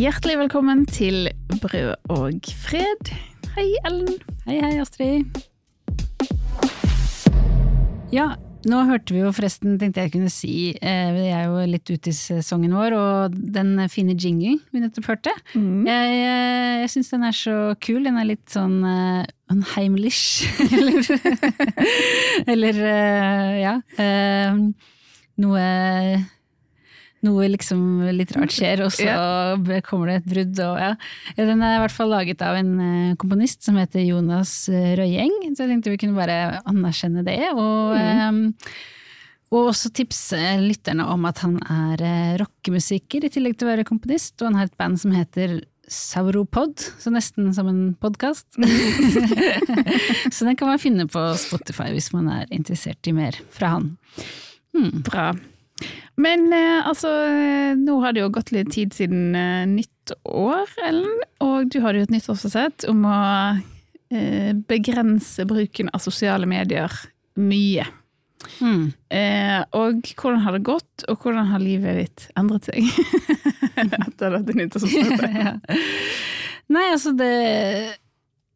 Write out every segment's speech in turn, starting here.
Hjertelig velkommen til Brød og fred. Hei, Ellen. Hei, hei, Astrid. Ja, nå hørte vi jo forresten, tenkte jeg kunne si, eh, vi er jo litt ute i sesongen vår, og den fine jingle vi nettopp hørte. Mm. Jeg, jeg, jeg syns den er så kul. Den er litt sånn uh, unheimlich. eller Eller, uh, ja. Uh, noe noe liksom litt rart skjer, og så Ja. kommer det et brudd. Og, ja. Den er i hvert fall laget av en eh, komponist som heter Jonas eh, Røyeng, så jeg tenkte vi kunne bare anerkjenne det. Og, eh, og også tipse lytterne om at han er rockemusiker i tillegg til å være komponist, og han har et band som heter Sauropod, så nesten som en podkast. så den kan man finne på Spotify hvis man er interessert i mer fra han. Hmm. Bra. Men eh, altså, eh, nå har det jo gått litt tid siden eh, nytt år, Ellen. Og du hadde jo et nyttårsforsett om å begrense bruken av sosiale medier mye. Mm. Eh, og hvordan har det gått, og hvordan har livet ditt endret seg etter dette nyttårsforsettet? ja. Nei, altså det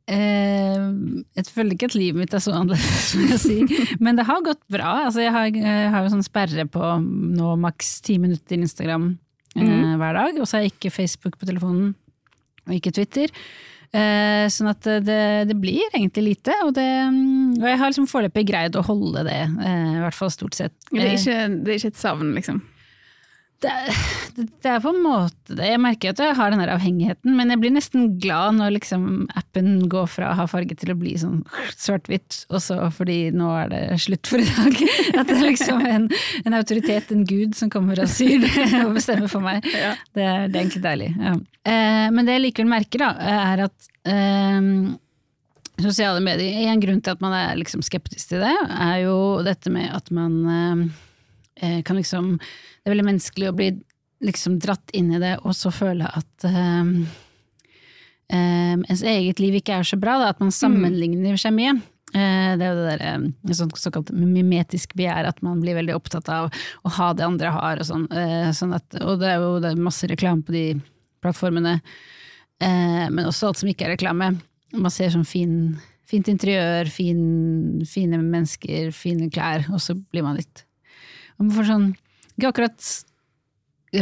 Jeg føler ikke at livet mitt er så annerledes, som jeg sier. Men det har gått bra. Altså, jeg, har, jeg har jo sånn sperre på nå maks ti minutter Instagram eh, Mhm. hver dag. Og så har jeg ikke Facebook på telefonen, og ikke Twitter. Eh, sånn at det, det blir egentlig lite, og, det, og jeg har liksom foreløpig greid å holde det, eh, i hvert fall stort sett. Det er Eh, ikke, det er ikke et savn, liksom? Det, det, er på en måte det. Jeg merker at jeg har den der avhengigheten, men jeg blir nesten glad når liksom appen går fra å ha farge til å bli sånn svart-hvitt, og så fordi nå er det slutt for i dag. At det er liksom en, en autoritet, en gud, som kommer og sier det og bestemmer for meg. Ja. Det, er, det er egentlig deilig. Ja. Eh, men det jeg likevel merker, da, er at eh, sosiale medier En grunn til at man er liksom skeptisk til det, er jo dette med at man eh, kan liksom Det er veldig menneskelig å bli liksom dratt inn i det, og så føle at eh, eh, ens eget liv ikke er så bra, da, at man sammenligner seg mye. Eh, Det er jo det der, eh, et såkalt mimetisk begjær, at man blir veldig opptatt av å ha det andre har, og sånn. eh, sånn at, og det er jo det er masse reklame på de plattformene, eh, men også alt som ikke er reklame. Man ser sånn fin, fint interiør, fin, fine mennesker, fine klær, og så blir man litt og man får sånn, Ikke akkurat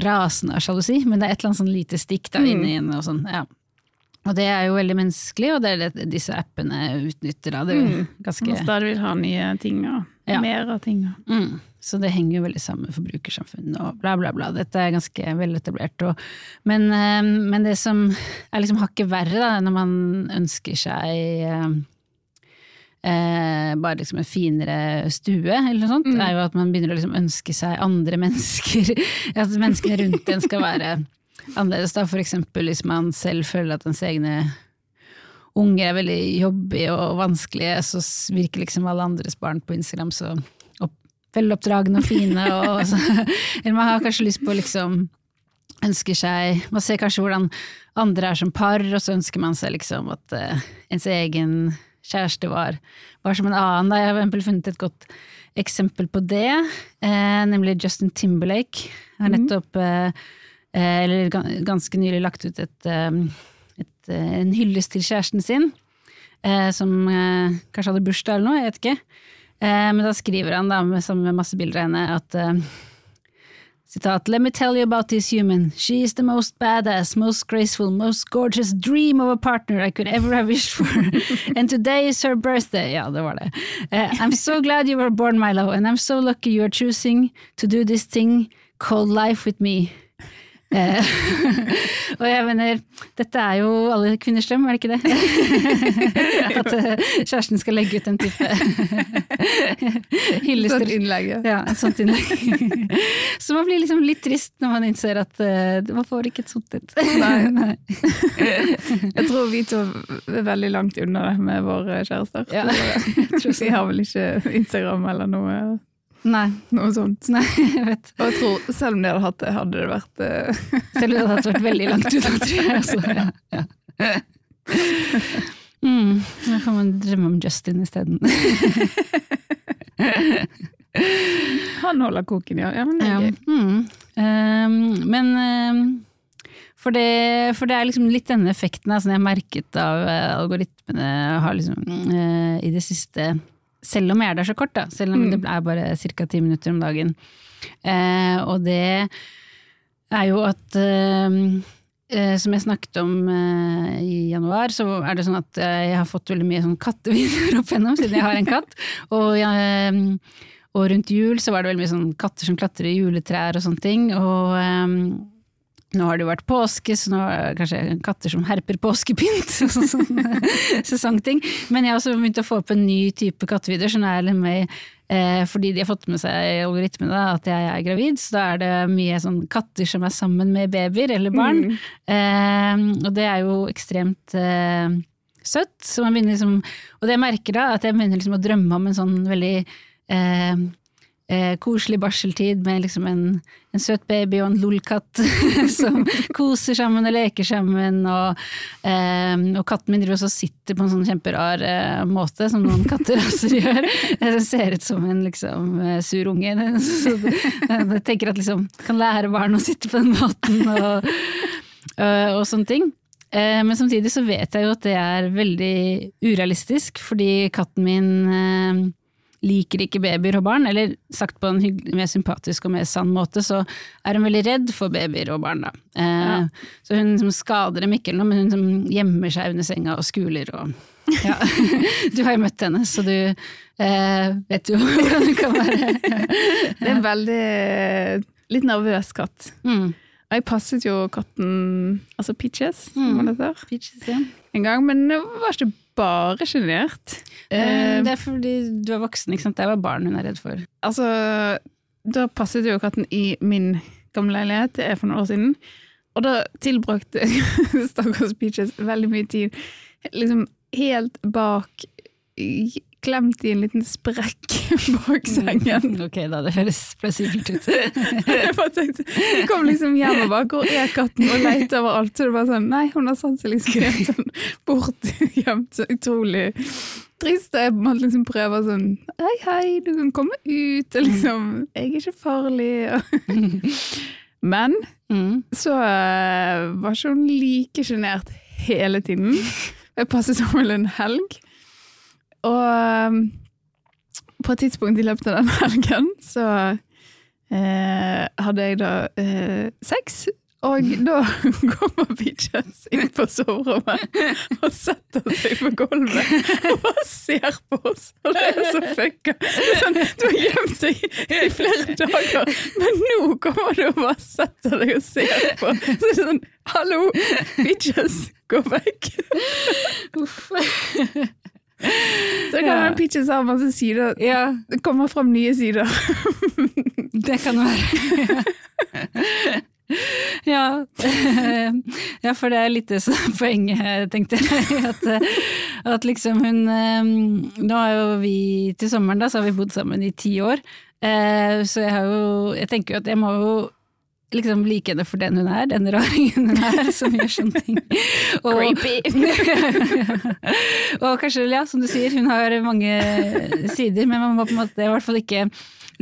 rasende av sjalusi, men det er et eller annet sånn lite stikk inne Mm. inni. Og, sånn, ja. og det er jo veldig menneskelig, og det er det disse appene utnytter. Da. Det er Mm. ganske, Man stadig vil ha nye ting og Ja. mer av ting. og- mm. Så det henger jo veldig sammen med forbrukersamfunnet og bla, bla, bla. Dette er ganske veletablert. Og, men, eh, men det som er liksom hakket verre, da, når man ønsker seg eh, bare liksom en finere stue, eller noe sånt, Mm. er jo at man begynner å liksom ønske seg andre mennesker. at menneskene rundt en skal være annerledes. Da. For eksempel hvis man selv føler at ens egne unger er veldig jobbige og vanskelige, så virker liksom alle andres barn på Instagram så opp, veloppdragne og fine. Og, så, eller man har kanskje lyst på liksom ønsker seg Man ser kanskje hvordan andre er som par, og så ønsker man seg liksom at uh, ens egen kjæreste var, var som en annen. Jeg har eksempel funnet et godt eksempel på det, eh, nemlig Justin Timberlake. Har Mhm. nettopp, eh, eh, eller ganske nylig lagt ut et, eh, et, eh, en hyllest til kjæresten sin, eh, som kanskje hadde bursdag eller noe, jeg vet ikke. Eh, men da skriver han da, med, med masse bilder av henne, at Citat, Let me tell you about this human. She is the most badass, most graceful, most gorgeous dream of a partner I could ever have wished for. and today is her birthday. Ja, det var det. Uh, I'm so glad you were born, Milo, and I'm so lucky you are choosing to do this thing called life with me. Eh, og jeg mener, dette er jo alle kvinners drøm, er det ikke det? At eh, kjæresten skal legge ut en type hyllester. Sånt innlegg. ja. ja, et sånt innlegg. Så man blir liksom litt trist når man innser at uh, man får ikke et sånt et. Nei. Jeg tror vi to er veldig langt unna det med våre kjærester. Ja, Vi har vel ikke Instagram eller noe, Nei, noe sånt. nei, jeg vet. Og jeg tror, selv om de hadde hatt det, hadde det vært uh... Selv om det hadde vært veldig langt unna, tror jeg. Altså, ja. Ja. Mm, da kan man drømme om Justin isteden. Han holder koken, ja. ja men det er Ja. gøy. Mm. Um, men um, For det, for det er liksom litt denne effekten som jeg har merket av eh, algoritmene har liksom, uh, i det siste Selv om jeg er der så kort, da. Selv om Mm. det er bare ca. ti minutter om dagen. Eh, og det er jo at eh, eh, Som jeg snakket om eh, i januar, så er det sånn at eh, jeg har fått veldig mye sånn kattevideoer opp igjennom, siden jeg har en katt. Og, jeg, og rundt jul så var det veldig mye sånn katter som klatrer i juletrær og sånne ting. Og eh, nå har det jo vært påske, så nå er det kanskje katter som herper påskepynt. sånne sesongting. Men jeg har også begynt å få opp en ny type kattevideoer Sånn er litt mer eh, fordi de har fått med seg algoritmene at jeg er gravid, så da er det mye sånn katter som er sammen med babyer eller barn. Mm. Eh, og det er jo ekstremt eh, søtt. Så man liksom, og det jeg merker da, at jeg begynner liksom å drømme om en sånn veldig eh, eh, koselig barseltid med liksom en, en søt baby og en lolkatt som koser sammen og leker sammen. Og, eh, og katten min driver også og sitter på en sånn kjemperar eh, måte, som noen katter også gjør. Den ser ut som en liksom, eh, sur unge. Jeg tenker at liksom kan lære barn å sitte på den måten og, og, sånne ting. Eh, Men samtidig så vet jeg jo at det er veldig urealistisk, fordi katten min eh, liker ikke babyer og barn, eller sagt på en hyggelig, mer sympatisk og mer sann måte, så er hun veldig redd for babyer og barn, da. Eh, Ja. Så hun som skader dem ikke eller noe, men hun som gjemmer seg under senga og skuler og ja. Du har jo møtt henne, så du eh, vet jo hvordan hun kan være. Det er en veldig litt nervøs katt. Mm. Og jeg passet jo katten, altså Peaches, Mm. som hun heter, Peaches, ja. en gang, men det var ikke bare sjenert. Eh, Eh, Det er fordi du er voksen, ikke sant? Det bare barn hun er redd for. altså, da passet jo katten i min gamle leilighet, det er for noen år siden. Og da tilbrakte stakkars Peaches veldig mye tid liksom helt bak, klemt i en liten sprekk bak sengen. Ok, da, det høres plausibelt ut. Jeg bare tenkte, jeg kom liksom hjem og bare, hvor er katten? Og lette overalt. Så det var sånn, nei, hun har satt seg liksom helt sånn bort gjemt. Så utrolig trist. Jeg måtte liksom prøve sånn, hei, hei, du kan komme ut. Og liksom, jeg er ikke farlig. Men Mm. så eh, var ikke hun like sjenert hele tiden. Jeg passet vel en helg. Og eh, på et tidspunkt i løpet av den helgen så eh, hadde jeg da eh, sex. Og da kommer Beaches inn på soverommet og setter seg på gulvet og bare ser på oss. Og det er så fucka. Sånn, du har gjemt deg i flere dager, men nå kommer du og bare setter deg og ser på. Så det er sånn Hallo, bitches, gå vekk. Så kan man pitche sammen, masse sider. Ja, Det kommer frem nye sider. det kan være. Ja. ja, for det er litt det som er poenget, tenkte jeg. At, at liksom hun eh, Nå har jo vi til sommeren, da, så har vi bodd sammen i ti år. Eh, Så jeg har jo Jeg tenker jo at jeg må jo liksom like henne for den hun er, den raringen hun er, som gjør sånne ting. Og, og kanskje, ja, som du sier, hun har mange sider, men man må på en måte i hvert fall ikke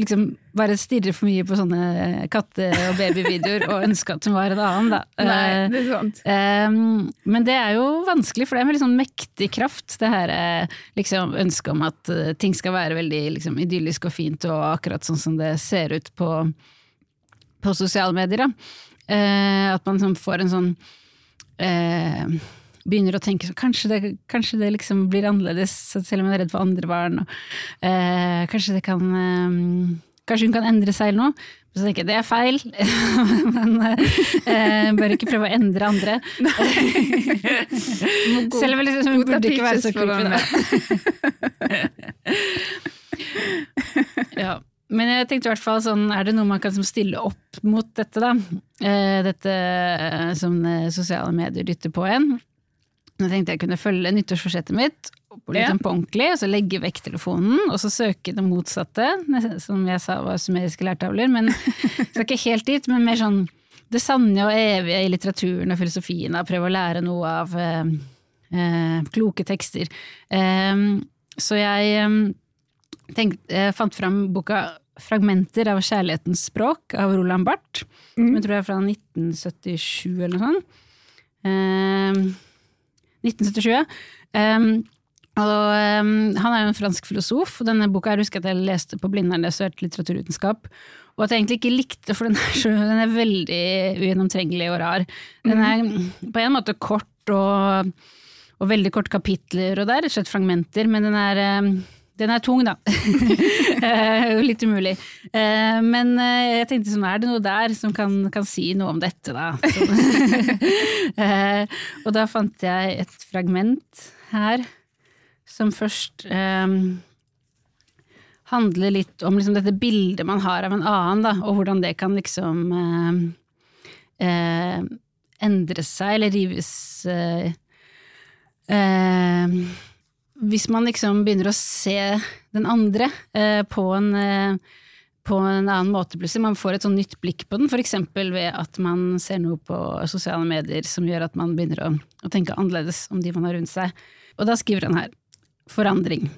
liksom bare stirre for mye på sånne katte- og babyvideoer og ønske at hun var en annen, da. Nei, Eh, det er sant. Um, men det er jo vanskelig, for det er en veldig sånn mektig kraft, det her eh, liksom, ønsket om at eh, ting skal være veldig liksom, idyllisk og fint, og akkurat sånn som det ser ut på, på sosiale medier. Eh, at man liksom får en sånn eh, Begynner å tenke sånn kanskje det, kanskje det liksom blir annerledes, selv om man er redd for andre barn. Og, eh, kanskje det kan eh, Kanskje hun kan endre seg eller noe. Så tenker jeg det er feil, men eh, bør ikke prøve å endre andre. Selv om liksom, hun burde ikke være så creepy, da. ja. Men jeg tenkte i hvert fall sånn, er det noe man kan stille opp mot dette, da? Eh, dette eh, som eh, sosiale medier dytter på en. Nå tenkte jeg kunne følge nyttårsforsettet mitt litt Ja. på ordentlig, og så legge vekk telefonen, og så søke det motsatte, som jeg sa var sumeriske lærtavler, men skal ikke helt dit, men mer sånn det sanne og evige i litteraturen og filosofien, og prøve å lære noe av eh, kloke tekster. Eh, så jeg eh, tenkte, fant fram boka 'Fragmenter av kjærlighetens språk' av Roland Barth. Som jeg tror er fra 1977 eller noe sånt. Um, 1977, ja. Um, og um, han er jo en fransk filosof, og denne boka jeg husker at jeg leste på Blindern, jeg studerte litteraturvitenskap, og at jeg egentlig ikke likte, for den er, så, den er veldig ugjennomtrengelig og rar. Den er på en måte kort og, og veldig kort kapitler, og det er rett og slett fragmenter, men den er den er tung, da. Litt umulig. Eh, Men eh, jeg tenkte sånn, er det noe der som kan, kan si noe om dette, da? Sånn. Eh, Og da fant jeg et fragment her som først eh, handler litt om liksom dette bildet man har av en annen, da, og hvordan det kan liksom eh, eh, endre seg eller rives eh, Hvis man liksom begynner å se den andre eh, på en eh, på en annen måte plutselig. Man får et sånn nytt blikk på den, f.eks. ved at man ser noe på sosiale medier som gjør at man begynner å, å tenke annerledes om de man har rundt seg. Og da skriver han her forandring.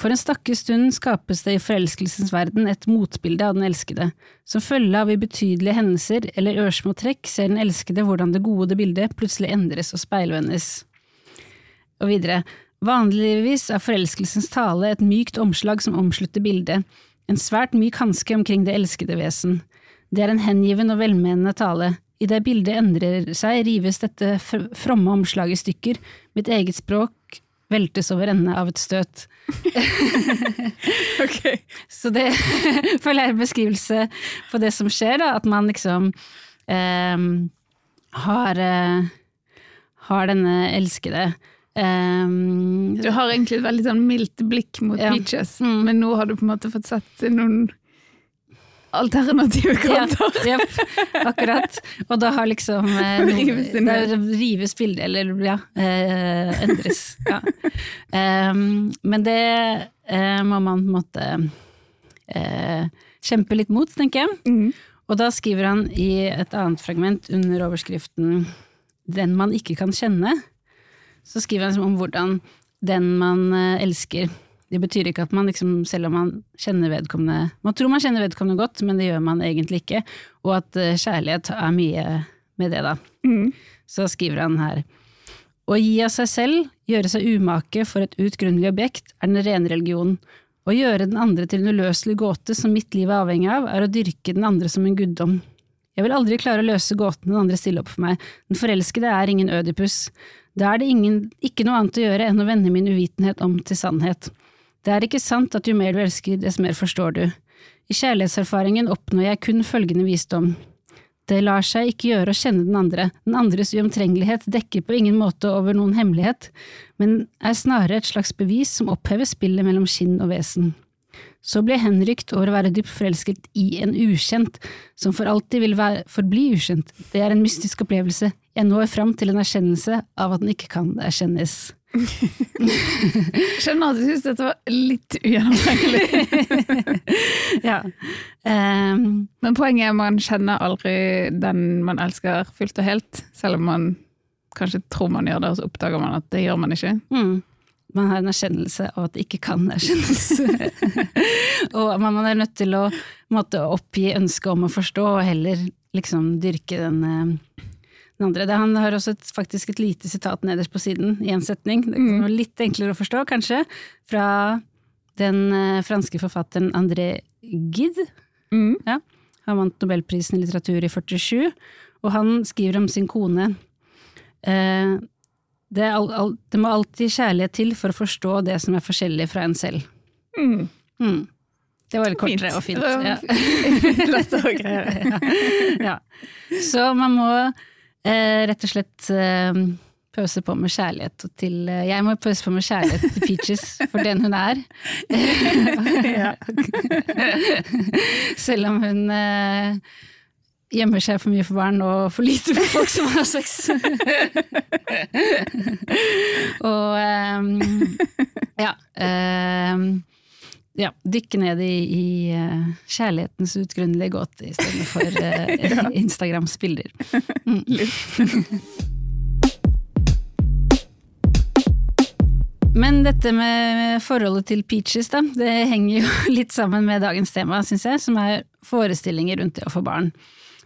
For en stakke stund skapes det i forelskelsens verden et motbilde av den elskede. Som følge av ubetydelige hendelser eller ørsmå trekk ser den elskede hvordan det gode bildet plutselig endres og speilvendes. Og videre. Vanligvis er forelskelsens tale et mykt omslag som omslutter bildet, en svært myk hanske omkring det elskede vesen. Det er en hengiven og velmenende tale. Idet bildet endrer seg, rives dette fr fromme omslaget i stykker, mitt eget språk veltes over ende av et støt. Så det føler jeg er en beskrivelse på det som skjer, da, at man liksom eh, har, eh, har denne elskede eh, Du har egentlig et veldig sånn mildt blikk mot Ja. Peaches, Mm. men nå har du på en måte fått sett noen alternative kanter. Ja, yep, akkurat. Og da har liksom eh, Rives rives bildet, eller ja, eh, endres. Ja. Um, men det eh, må man på en måte eh, kjempe litt mot, tenker jeg. Mm. Og da skriver han i et annet fragment under overskriften 'Den man ikke kan kjenne', så skriver han liksom om hvordan den man eh, elsker Det betyr ikke at man liksom, selv om man kjenner vedkommende Man tror man kjenner vedkommende godt, men det gjør man egentlig ikke. Og at eh, kjærlighet er mye med det, da. Mm. Så skriver han her Å gi av seg selv, gjøre seg umake for et utgrunnelig objekt, er den rene religionen. Å gjøre den andre til en uløselig gåte som mitt liv er avhengig av, er å dyrke den andre som en guddom. Jeg vil aldri klare å løse gåten den andre stiller opp for meg, den forelskede er ingen ødipus. Da er det ingen, ikke noe annet å gjøre enn å vende min uvitenhet om til sannhet. Det er ikke sant at jo mer du elsker, dess mer forstår du. I kjærlighetserfaringen oppnår jeg kun følgende visdom. Det lar seg ikke gjøre å kjenne den andre, den andres uomtrengelighet dekker på ingen måte over noen hemmelighet, men er snarere et slags bevis som opphever spillet mellom skinn og vesen. Så blir jeg henrykt over å være dypt forelsket i en ukjent, som for alltid vil være, forbli ukjent. Det er en mystisk opplevelse. Jeg når fram til en erkjennelse av at den ikke kan erkjennes. Skjønner at du syns dette var litt ugjennomtrengelig. ja. Um, Men poenget er at man kjenner aldri den man elsker fullt og helt, selv om man kanskje tror man gjør det, og så oppdager man at det gjør man ikke. mm, man har en erkjennelse av at det ikke kan erkjennes. og man er nødt til å måtte oppgi ønsket om å forstå, og heller liksom dyrke den, eh, den andre. Det, han har også et, faktisk et lite sitat nederst på siden, i en setning. Det kan være litt enklere å forstå, kanskje, fra den eh, franske forfatteren André Gide. Mm. Han vant Nobelprisen i litteratur i 47, og han skriver om sin kone eh, det, er al al det må alltid kjærlighet til for å forstå det som er forskjellig fra en selv. Mm. Mm. Det var Fint. kortere og fint. Ja. Lett og greie. ja. Så man må eh, rett og slett eh, pøse på med kjærlighet til eh, Jeg må pøse på med kjærlighet til Peaches for den hun er. Selv om hun eh, gjemmer seg for mye for barn og for lite for folk som har sex. og um, ja. Um, ja, dykke ned i, i eh, kjærlighetens utgrunnelige gåte istedenfor uh, Instagrams bilder. Men dette med forholdet til Peaches, da, det henger jo litt sammen med dagens tema, syns jeg, som er forestillinger rundt det å få barn.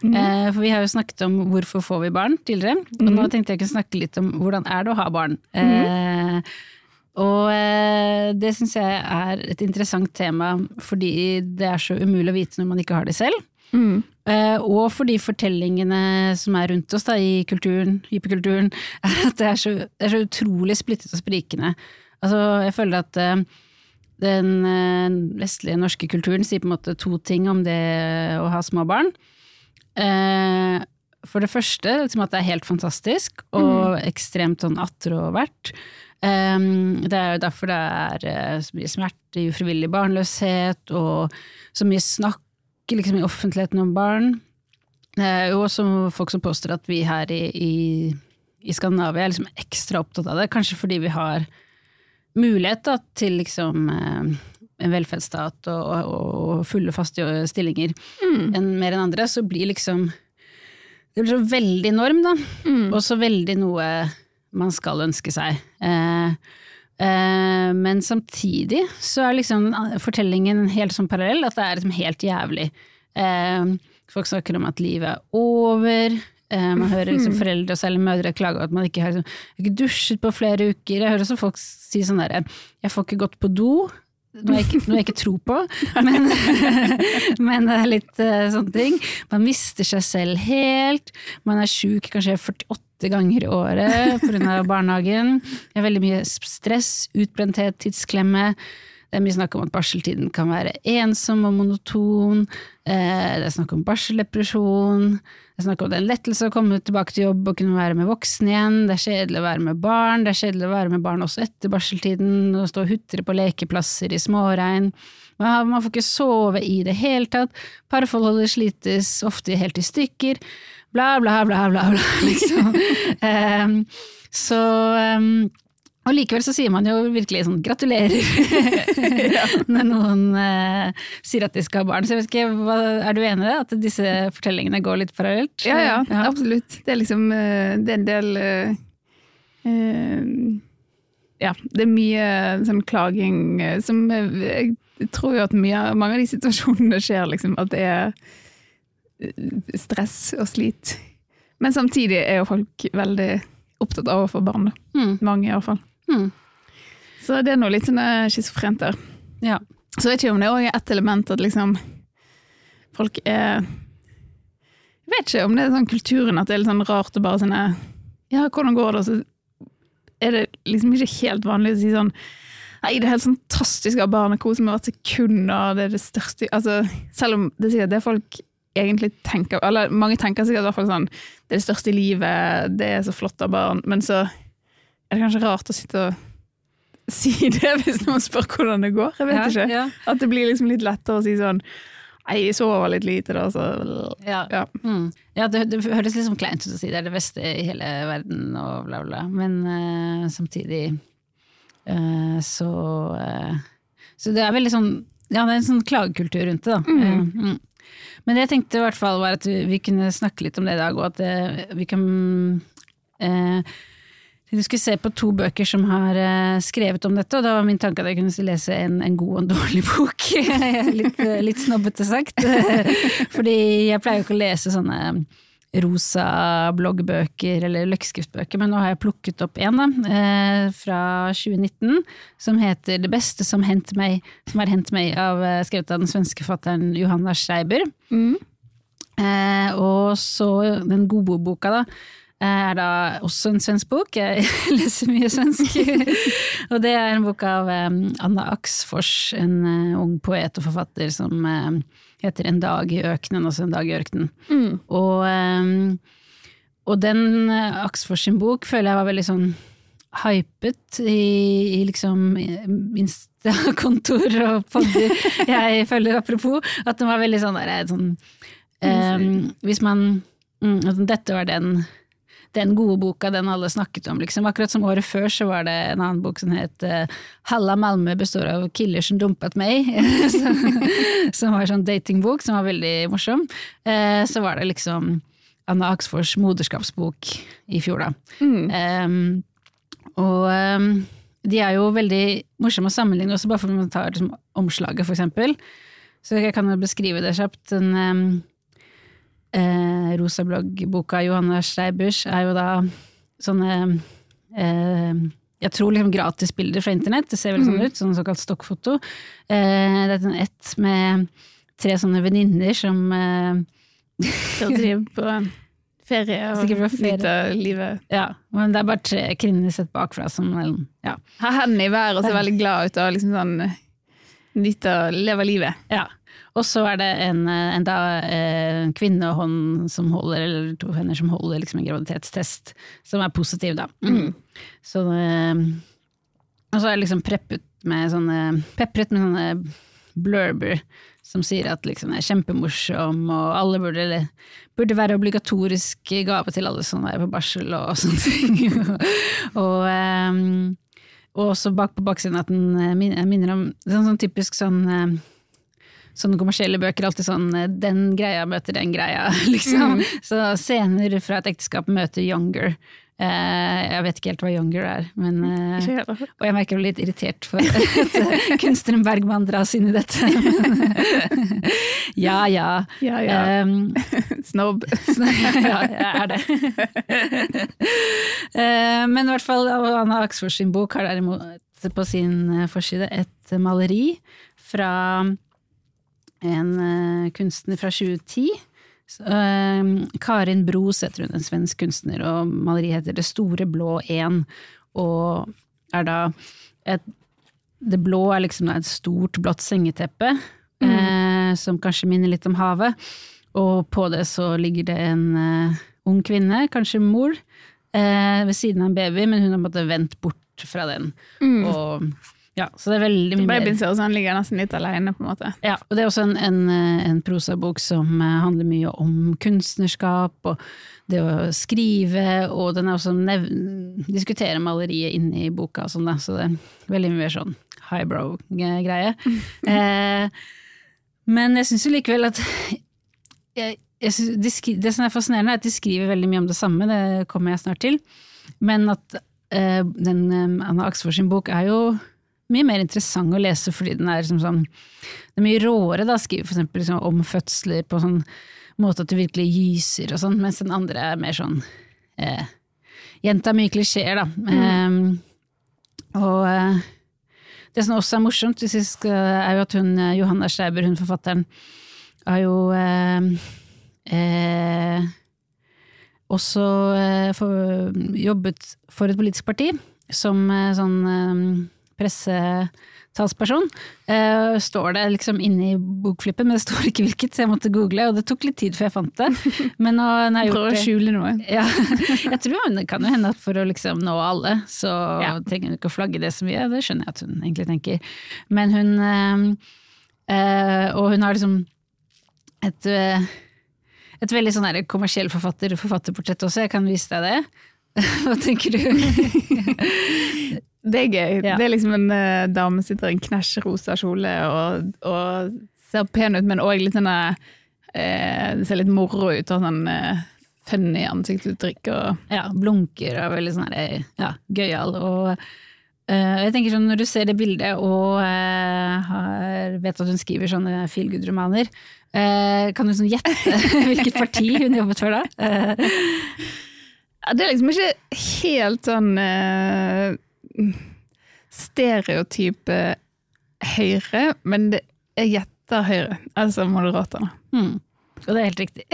Eh, for vi har jo snakket om hvorfor får vi barn tidligere, og nå tenkte jeg kunne snakke litt om hvordan er det å ha barn. Eh, og eh, det syns jeg er et interessant tema fordi det er så umulig å vite når man ikke har det selv. Mm. Eh, og fordi fortellingene som er rundt oss da, i kulturen, hyperkulturen, er at det er så, det er så utrolig splittet og sprikende. Altså, jeg føler at eh, den eh, vestlige norske kulturen sier på en måte to ting om det å ha små barn. Eh, for det første liksom at det er helt fantastisk, og ekstremt sånn attråvert. Um, det er jo derfor det er eh, så mye smerte, ufrivillig barnløshet, og så mye snakk liksom, i offentligheten om barn. Det er jo også folk som påstår at vi her i, i, i Skandinavia er liksom ekstra opptatt av det, kanskje fordi vi har mulighet da, til liksom eh, en velferdsstat og, og, fulle, faste stillinger enn mer enn andre, så blir liksom Det blir så veldig norm, da. Og så veldig noe man skal ønske seg. Eh, eh, men samtidig så er liksom fortellingen helt sånn parallell, at det er liksom helt jævlig. Eh, folk snakker om at livet er over. Eh, man hører liksom foreldre og særlig mødre klage over at man ikke har liksom, ikke dusjet på flere uker. Jeg hører også folk si sånn derre 'jeg får ikke gått på do'. Noe jeg, ikke, noe jeg ikke tror på, men, men det er litt uh, sånne ting. Man mister seg selv helt. Man er sjuk kanskje 48 ganger i året pga. barnehagen. Det er veldig mye stress, utbrenthet, tidsklemme. Det er mye snakk om at barseltiden kan være ensom og monoton. Eh, det er snakk om barseldepresjon. Det er snakk om det er en lettelse å komme tilbake til jobb og kunne være med voksne igjen. Det er kjedelig å være med barn. Det er kjedelig å være med barn også etter barseltiden og stå og hutre på lekeplasser i småregn. Man man får ikke sove i det hele tatt. Parforholdet slites ofte helt i stykker. Bla, bla, bla, bla, bla, liksom. um, så em, og likevel så sier man jo virkelig sånn gratulerer når noen eh, sier at de skal ha barn. Så jeg vet ikke, hva, Er du enig i det? At disse fortellingene går litt parallelt? Ja, ja, absolutt. Det er liksom eh, Det er en del eh, eh, Ja, det er mye sånn klaging eh, som Jeg tror jo at mye, mange av de situasjonene skjer liksom at det er stress og slit. Men samtidig er jo folk veldig opptatt av å få barn. Mm. Mange, iallfall. Mm. Så det er noe litt sånn eh, schizofrent der. Ja. Så vet ikke om det òg er ett element at liksom folk er Jeg vet ikke om det er sånn kulturen at det er litt sånn rart å bare sånn eh, Ja, hvordan går det? Og så er det liksom ikke helt vanlig å si sånn Nei, det er helt fantastisk å ha barnekos med hvert sekund, og det er det største Altså, selv om det sier det folk egentlig tenker Eller mange tenker sikkert i hvert fall sånn Det er det største i livet, det er så flott av barn, men så er det kanskje rart å sitte og si det hvis noen spør hvordan det går. Jeg vet Ja, ikke. ja. At det blir liksom litt lettere å si sånn Nei, jeg sover litt lite, da, så Ja. Ja. Mm. ja det, det høres sånn kleint ut å si det er det beste i hele verden og bla, bla. Men uh, samtidig uh, så uh, Så det er veldig sånn Ja, det er en sånn klagekultur rundt det, da. Eh, mm. Men det jeg tenkte i hvert fall var at vi, vi kunne snakke litt om det i dag, og at eh, vi kan eh, vi skulle se på to bøker som har eh, skrevet om dette, og da var min tanke at jeg kunne lese en, en god og en dårlig bok. litt, eh, litt snobbete sagt. Fordi jeg pleier jo ikke å lese sånne rosa bloggbøker eller løkkeskriftbøker, men nå har jeg plukket opp en da, eh, fra 2019 som heter Det beste som hendt meg, som er hendt meg, av, skrevet av den svenske fatteren Johanna Schreiber. Mm. Og så den gode boka, da. Eh, Er da også en svensk bok. Jeg leser mye svensk. og det er en bok av Anna Axfors, en eh, ung poet og forfatter som heter En dag i øknen, altså En dag i ørkenen. Mm. Og, og den eh, Axfors sin bok føler jeg var veldig sånn hypet i, i liksom Insta-kontor og podder jeg følger apropos. At den var veldig sånn der, sånn um, Hvis man mm, Dette var den den gode boka, den alle snakket om. Liksom. Akkurat som året før så var det en annen bok som het uh, 'Halla Malmö består av killer som dumpet meg'. som, som var en sånn datingbok som var veldig morsom. Eh, så var det liksom Anna Aksfors moderskapsbok i fjor, da. Mm. Um, og um, de er jo veldig morsomme å sammenligne, også bare for man tar liksom, omslaget, for eksempel. Så jeg kan jo beskrive det kjapt. Den um, eh, rosablogg-boka Johanna Streibers er jo da sånne eh, jeg tror liksom gratisbilder fra internett, det ser veldig sånn ut, sånn såkalt stokkfoto. Eh, det er ett med tre sånne venninner som eh, de er på ferie og nyter livet. Ja, men det er bare tre kvinner sett bakfra som ja. Har hendene i været og ser veldig glad ut og liksom sånn nyter, leve livet. Ja. Og så er det en, en, da, eh, en kvinnehånd som holder, eller to hender som holder liksom en graviditetstest, som er positiv, da. Mm. Så, eh, og så er det liksom preppet med sånne, pepret med sånne blurber som sier at liksom jeg er kjempemorsom, og alle burde, burde være obligatorisk gave til alle som er på barsel og sånne ting. og, um, og også bak på baksiden at den eh, minner om sånn, sånn typisk sånn eh, Sånne kommersielle bøker, alltid sånn eh, 'den greia møter den greia', liksom. Så scener fra et ekteskap møter younger. Eh, jeg vet ikke helt hva younger er, men eh, Og jeg merker meg litt irritert for at kunstneren Bergman dras inn i dette. ja ja. Ja, ja. Um, Snobb. ja, jeg er det. Eh, Men i hvert fall Anna Aksfors sin bok har derimot på sin forside et maleri fra en eh, kunstner fra 2010. Så, eh, Karin Bros heter hun, en svensk kunstner, og maleriet heter Det store blå én, og er da et Det blå er liksom et stort, blått sengeteppe, eh, som kanskje minner litt om havet. Og på det så ligger det en eh, ung kvinne, kanskje mor, eh, ved siden av en baby, men hun har måttet en vendt bort fra den. Og, ja, så det er veldig mye Babyen ser ut som han ligger nesten litt alene, på en måte. ja, og det er også en, en, en prosabok som eh, handler mye om kunstnerskap og det å skrive, og den er også nev diskuterer maleriet inne i boka og sånn, da, så det er veldig mye mer sånn highbrow-greie. Eh, men jeg syns jo likevel at jeg, jeg synes de skri, Det som er fascinerende, er at de skriver veldig mye om det samme, det kommer jeg snart til, men at eh, den eh, Anna Aksfors sin bok er jo mye mer interessant å lese fordi den er liksom sånn Det er mye råere, da, skriver for eksempel liksom om fødsler på sånn måte at du virkelig gyser og sånn, mens den andre er mer sånn eh, Gjentar mye klisjeer, da. Eh, og eh, det som også er morsomt, skal, er jo at hun Johanna Schreiber, hun forfatteren, har jo eh, eh, også eh, for, jobbet for et politisk parti som eh, sånn pressetalsperson. uh, står det liksom inne i bokflippen, men det står ikke hvilket, så jeg måtte google, og det tok litt tid før jeg fant det. Men nå når jeg gjort å skjule noe. ja, jeg tror det kan jo hende at for å liksom nå alle, så Ja. trenger hun ikke å flagge det så mye, det skjønner jeg at hun egentlig tenker. Men hun uh, Og hun har liksom et, uh, et veldig sånn kommersiell forfatter, forfatterportrett også, jeg kan vise deg det. Hva tenker du? Det er gøy. Ja. Det er liksom en uh, dame som sitter i en knæsjrosa kjole og, og ser pen ut, men òg litt sånn uh, Det ser litt moro ut og sånn uh, funny ansiktsuttrykk og ja, blunker og veldig sånn ja, gøyal. Og uh, jeg tenker sånn, når du ser det bildet og har, vet at hun skriver sånne feel good-romaner, kan du sånn gjette hvilket parti hun jobbet for da? Det er liksom ikke helt sånn stereotype Høyre, men det, jeg gjetter Høyre. Altså Moderaterne. Mm. Og det er helt riktig.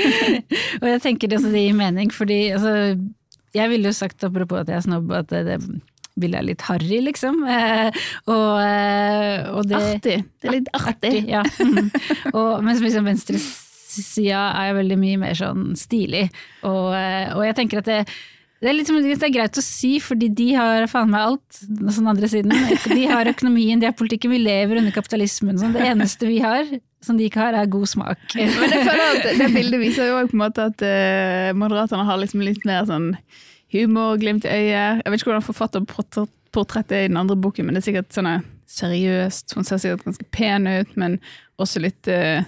og jeg tenker det, det gir mening, fordi altså, jeg ville jo sagt, apropos at jeg er snobb, at det, det bildet er litt harry, liksom. Eh, og, og det Artig. Det er litt artig. Ja. Mm. Og, mens liksom venstresida er veldig mye mer sånn stilig. Og, eh, og jeg tenker at det, det er, litt, det er greit å si, fordi de har faen meg alt. Sånn andre siden. De har økonomien, de har politikken, vi lever under kapitalismen. Sånn. Det eneste vi har som de ikke har, er god smak. Men jeg føler at det bildet viser jo på en måte at uh, Moderaterne har liksom litt mer sånn humor, glimt i øyet. Jeg vet ikke hvordan forfatterportrettet er i den andre boken, men det er sikkert sånn seriøst. Hun ser sikkert ganske pen ut, men også litt uh,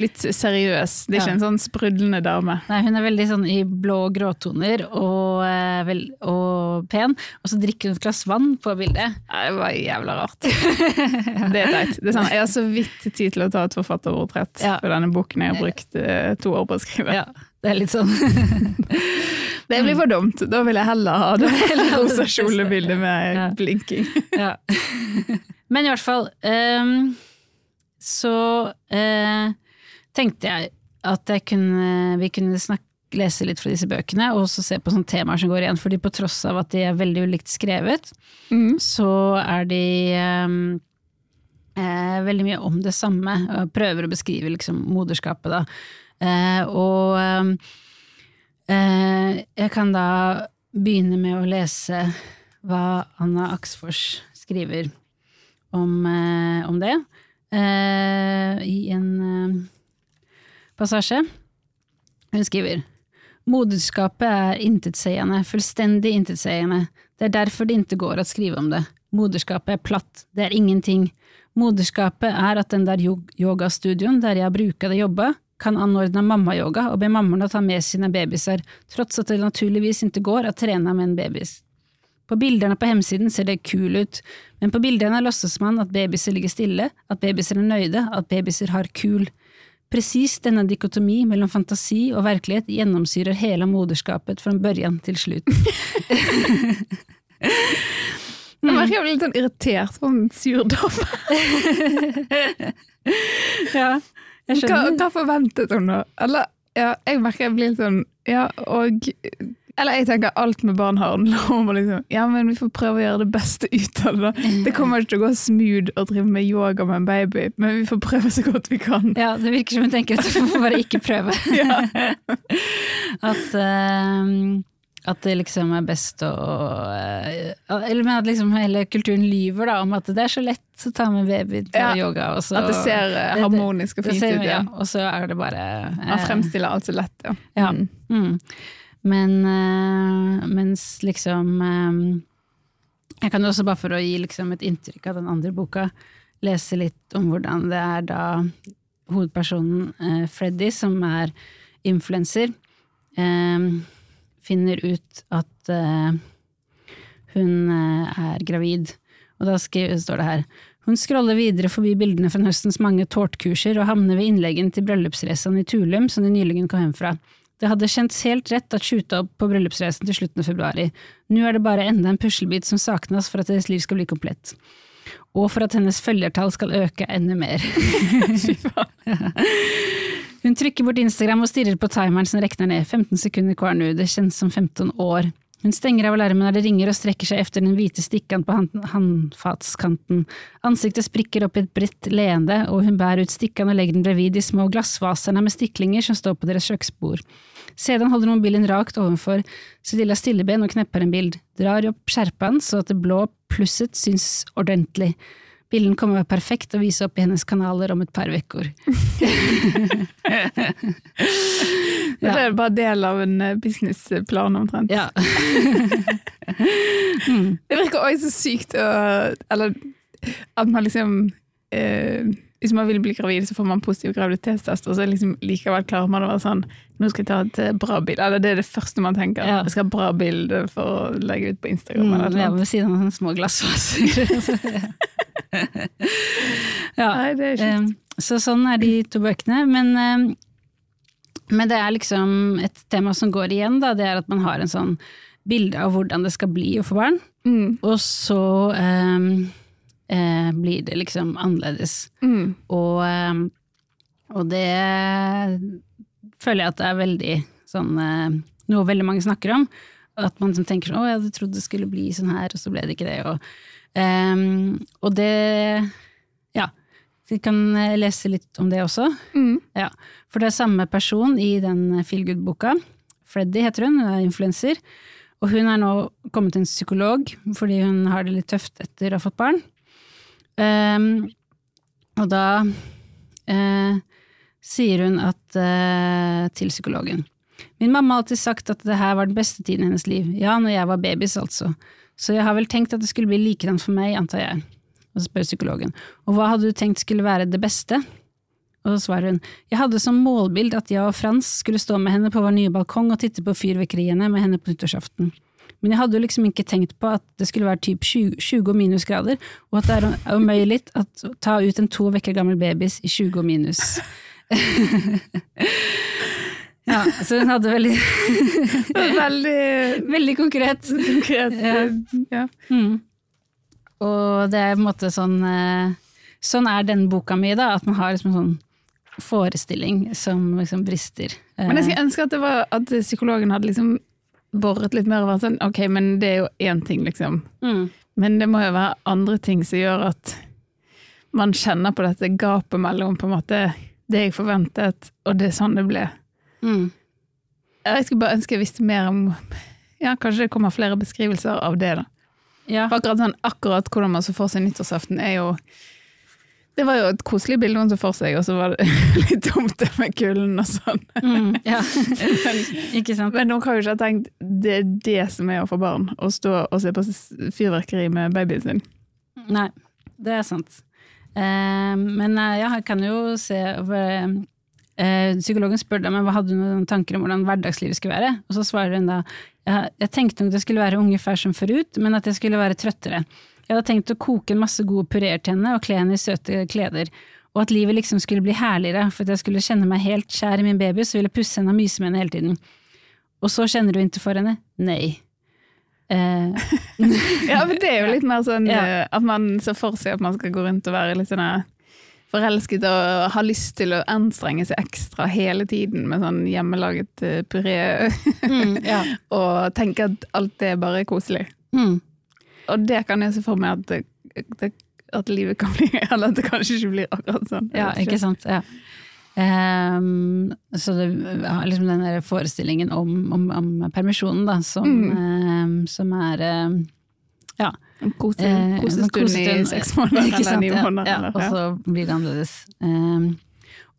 litt seriøs. Det er ikke Ja. en sånn sprudlende dame. Nei, hun er veldig sånn i blå gråtoner og, eh, vel, og pen, og så drikker hun et glass vann på bildet. Nei, Det var jævla rart. Det er teit. Det er sånn, jeg har så vidt tid til å ta et forfatterportrett Ja. for denne boken jeg har brukt eh, to år på å skrive. Ja, det er litt sånn Det blir for dumt. Da vil jeg heller ha det rosa kjolebildet med Ja. blinking. ja. Men i hvert fall um, så eh, tenkte jeg at jeg kunne, vi kunne snakke, lese litt fra disse bøkene, og så se på sånne temaer som går igjen. Fordi på tross av at de er veldig ulikt skrevet, Mm. så er de um, eh, veldig mye om det samme, og prøver å beskrive liksom moderskapet, da. Eh, og ehm, eh, jeg kan da begynne med å lese hva Anna Aksfors skriver om, eh, om det, eh, i en eh, passasje. Hun skriver Moderskapet er intetsigende, fullstendig intetsigende. Det er derfor det ikke går å skrive om det. Moderskapet er platt, det er ingenting. Moderskapet er at den der yogastudioen der jeg bruker å jobbe, kan anordne mammayoga og be mammaene ta med sine babyer, trots at det naturligvis ikke går å trene med en babys. På bildene på hemsiden ser det kul ut, men på bildene låses man at babyer ligger stille, at babyer er nøyde, at babyer har kul. Precis denne dikotomi mellom fantasi og virkelighet gjennomsyrer hele moderskapet fra børjan til slutt. Jeg merker jeg blir litt sånn irritert på en sur dame. ja, jeg Hva, skjønner. hva forventet hun da? Eller, ja, jeg merker jeg blir litt sånn, ja, og Eller jeg tenker alt med barn handler om liksom Ja, men vi får prøve å gjøre det beste ut av det. da. Det kommer ikke til å gå smooth å drive med yoga med en baby, men vi får prøve så godt vi kan. Ja, det virker som hun tenker at du får bare ikke prøve. Ja. At, ehm, at det liksom er best å eh, Eller men at liksom hele kulturen lyver da, om at det er så lett å ta med baby til Ja, yoga. Og så, At det ser eh, harmonisk og fint ut. ja, Ja. og så er det bare Man eh, fremstiller alt så lett, ja. Ja. Mm. Men eh, mens liksom eh, Jeg kan også, bare for å gi liksom et inntrykk av den andre boka, lese litt om hvordan det er da hovedpersonen eh, Freddy, som er influenser, finner ut at hun er gravid. Og da står det her hun scroller videre forbi bildene fra høstens mange tårtkurser og havner ved innleggen til bryllupsreisen i Tulum som de nylig kom hjem fra. Det hadde kjentes helt rett at skjuta opp på bryllupsreisen til slutten av februari. Nå er det bare enda en puslebit som saknes for at deres liv skal bli komplett. Og for at hennes følgertall skal øke enda mer. Hun trykker bort Instagram og stirrer på timeren som rekner ned, 15 sekunder hver nå, det kjennes som 15 år. Hun stenger av alarmen når det ringer og strekker seg efter den hvite stikkan på håndfatskanten. Ansiktet sprikker opp i et bredt leende, og hun bærer ut stikkan og legger den bredvid de små glassvaserne med stiklinger som står på deres kjøkkenbord. Sedan holder mobilen rakt ovenfor sitt lilla stilleben og knepper en bild, drar opp skjerpan så at det blå plusset syns ordentlig. Bilden kommer å være perfekt og vise opp i hennes kanaler om et par uker. Det er bare del av en eh, businessplan omtrent. Ja. Det virker også så sykt å Eller at man liksom eh, Hvis man vil bli gravid, så får man positiv graviditetstest, og så liksom likevel klarer man å være sånn Nå skal jeg ta et eh, bra bilde. Eller det er det første man tenker. Ja. Jeg skal ha bra bilde for å legge ut på Instagram. Mm, eller ved siden av sånne små glassvaser. ja. Nei, det er ikke eh, Så sånn er de to bøkene. Men, eh, men det er liksom et tema som går igjen, da. Det er at man har en sånn bilde av hvordan det skal bli å få barn. mm, Og så eh, eh, blir det liksom annerledes. mm. Og, eh, og det føler jeg at det er veldig sånn eh, Noe veldig mange snakker om. At man som tenker sånn 'Å, jeg hadde trodd det skulle bli sånn her', og så ble det ikke det. Og, um, og det Ja. Vi kan lese litt om det også. Mm. Ja, For det er samme person i den Feel Good-boka. Freddy heter hun, hun er influenser. Og hun er nå kommet til en psykolog fordi hun har det litt tøft etter å ha fått barn. Ehm, og da uh, sier hun at, uh, til psykologen Min mamma har alltid sagt at det her var den beste tiden i hennes liv. Ja, når jeg var babys, altså. Så jeg har vel tenkt at det skulle bli likedan for meg, antar jeg. Og så spør psykologen. Og hva hadde du tenkt skulle være det beste? Og så svarer hun Jeg hadde som målbild at jeg og Frans skulle stå med henne på vår nye balkong og titte på fyrvekkeriene med henne på nyttårsaften. Men jeg hadde jo liksom ikke tenkt på at det skulle være typ 20, 20 minusgrader, og at det er umulig å ta ut en to vekker gammel babys i 20 og minus. ja, så hun hadde veldig Veldig Veldig konkret. konkret. Ja. Ja. Mm. Og det er på en måte sånn eh, Sånn er denne boka mi, da, at man har liksom sånn forestilling som liksom brister. Eh, Men jeg skulle ønske at, det var, at psykologen hadde liksom boret litt mer og vært sånn ok, men det er jo én ting, liksom. mm. Men det må jo være andre ting som gjør at man kjenner på dette gapet mellom på en måte det jeg forventet, og det er sånn det ble. Mm. Jeg skulle bare ønske jeg visste mer om Ja, kanskje det kommer flere beskrivelser av det, da. Ja. Akkurat sånn, akkurat hvordan man så for seg nyttårsaften, er jo Det var jo et koselig bilde hun så for seg, og så var det litt dumt det med kulden og sånn. Mm. ja. ikke sant. Men hun kan jo ikke ha tenkt det er det som er å få barn, å stå og se på fyrverkeri med babyen sin. Nei, det er sant. Eh, men ja, jeg kan jo se for, eh, Psykologen spør meg, men hva hadde du noen tanker om hvordan hverdagslivet skulle være, og så svarer hun da jeg, jeg tenkte nok det skulle være ungefær som forut, men at jeg skulle være trøttere. Jeg hadde tenkt å koke en masse gode pureer til henne og kle henne i søte kleder, og at livet liksom skulle bli herligere, for at jeg skulle kjenne meg helt kjær i min baby, så ville jeg pusse henne og myse med henne hele tiden. Og så kjenner du ikke for henne? Nei. Eh, Ja, men det er jo litt mer sånn Ja. eh, at man ser for seg at man skal gå rundt og være litt sånn eh, forelsket og ha lyst til å anstrenge seg ekstra hele tiden med sånn hjemmelaget puré, mm, ja. og tenke at alt det bare er koselig. Mm. Og det kan jeg se for meg at, det, at livet kan bli, eller at det kanskje ikke blir akkurat sånn. Ja, ikke sant. Ja. Um, så det liksom den der forestillingen om, om, om permisjonen, da, som, ehm, som er um, ja. Kose, eh, kosestund i seks måneder eller ni måneder. Ja, og så blir det annerledes.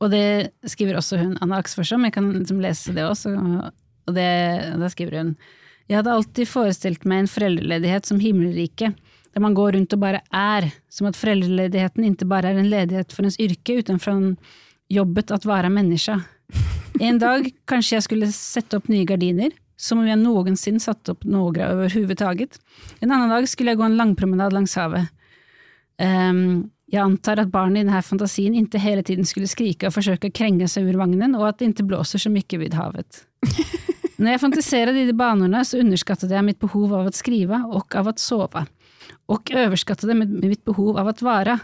Og det skriver også hun, Anna Aksforsom, jeg kan liksom lese det også, og det, da skriver hun Jeg hadde alltid forestilt meg en foreldreledighet som himmelrike, der man går rundt og bare er, som at foreldreledigheten ikke bare er en ledighet for ens yrke, utenfor från jobbet at være menneske. En dag kanskje jeg skulle sette opp nye gardiner, som om jeg noensinne satte opp noe overhodet. En annen dag skulle jeg gå en langpromenad langs havet. Um, jeg antar at barnet i denne fantasien ikke hele tiden skulle skrike og forsøke å krenge seg ur vagnen, og at det ikke blåser så mye vid havet. Når jeg fantiserer i de banene, så underskattet jeg mitt behov av å skrive og av å sove, og överskattade med mitt behov av å være,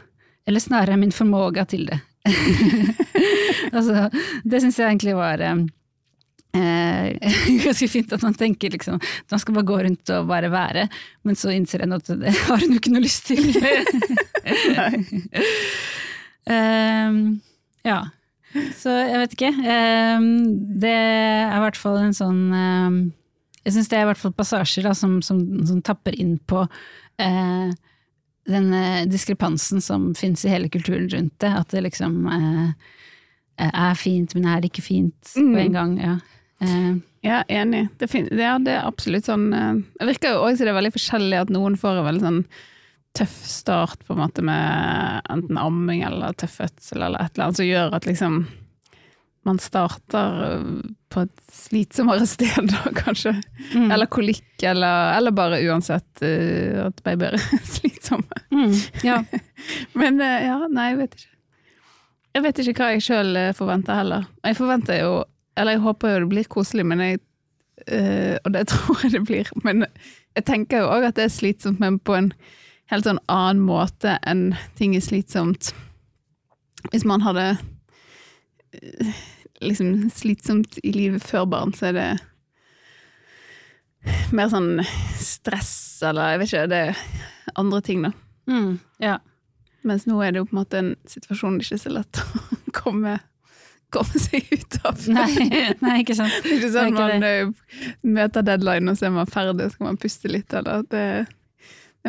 eller snarere min formåga til det. altså, det syns jeg egentlig var eh, eh, ganske fint at man tenker liksom at man skal bare gå rundt og bare være, men så innser en at det har en jo ikke noe lyst til. um, ja. Så jeg vet ikke. Ehm, det er i hvert fall en sånn ehm, Jeg syns det er i hvert fall passasjer da, som, som, som tapper inn på eh, den eh, diskrepansen som fins i hele kulturen rundt det. At det liksom eh, er fint, men er det ikke fint på en gang. Ja. Eh, Ja, enig. Det, fin ja, det er absolutt sånn Det virker jo også det er veldig forskjellig at noen får en veldig sånn tøff start på en måte med enten amming eller tøff fødsel eller et eller annet som gjør at liksom man starter eh, på et slitsommere sted da, kanskje. mm. Eller kolikk, eller, eller bare uansett uh, at babyer er slitsomme. mm, ja. Men uh, ja, nei, jeg vet ikke. Jeg vet ikke hva jeg sjøl forventer heller. Jeg forventer jo, eller jeg håper jo det blir koselig, men jeg uh, Og det tror jeg det blir. Men jeg tenker jo òg at det er slitsomt, men på en helt sånn annen måte enn ting er slitsomt. Hvis man hadde eh, liksom slitsomt i livet før barn, så er det mer sånn stress, eller jeg vet ikke, det er andre ting, da. Mm, ja. Mens nå er det jo på en måte en situasjon det ikke er så lett å komme, komme seg ut av. Nei, nei, ikke sant. Det er ikke sånn at er ikke man eh, møter deadline, og så er man ferdig, så kan man puste litt. Eller det,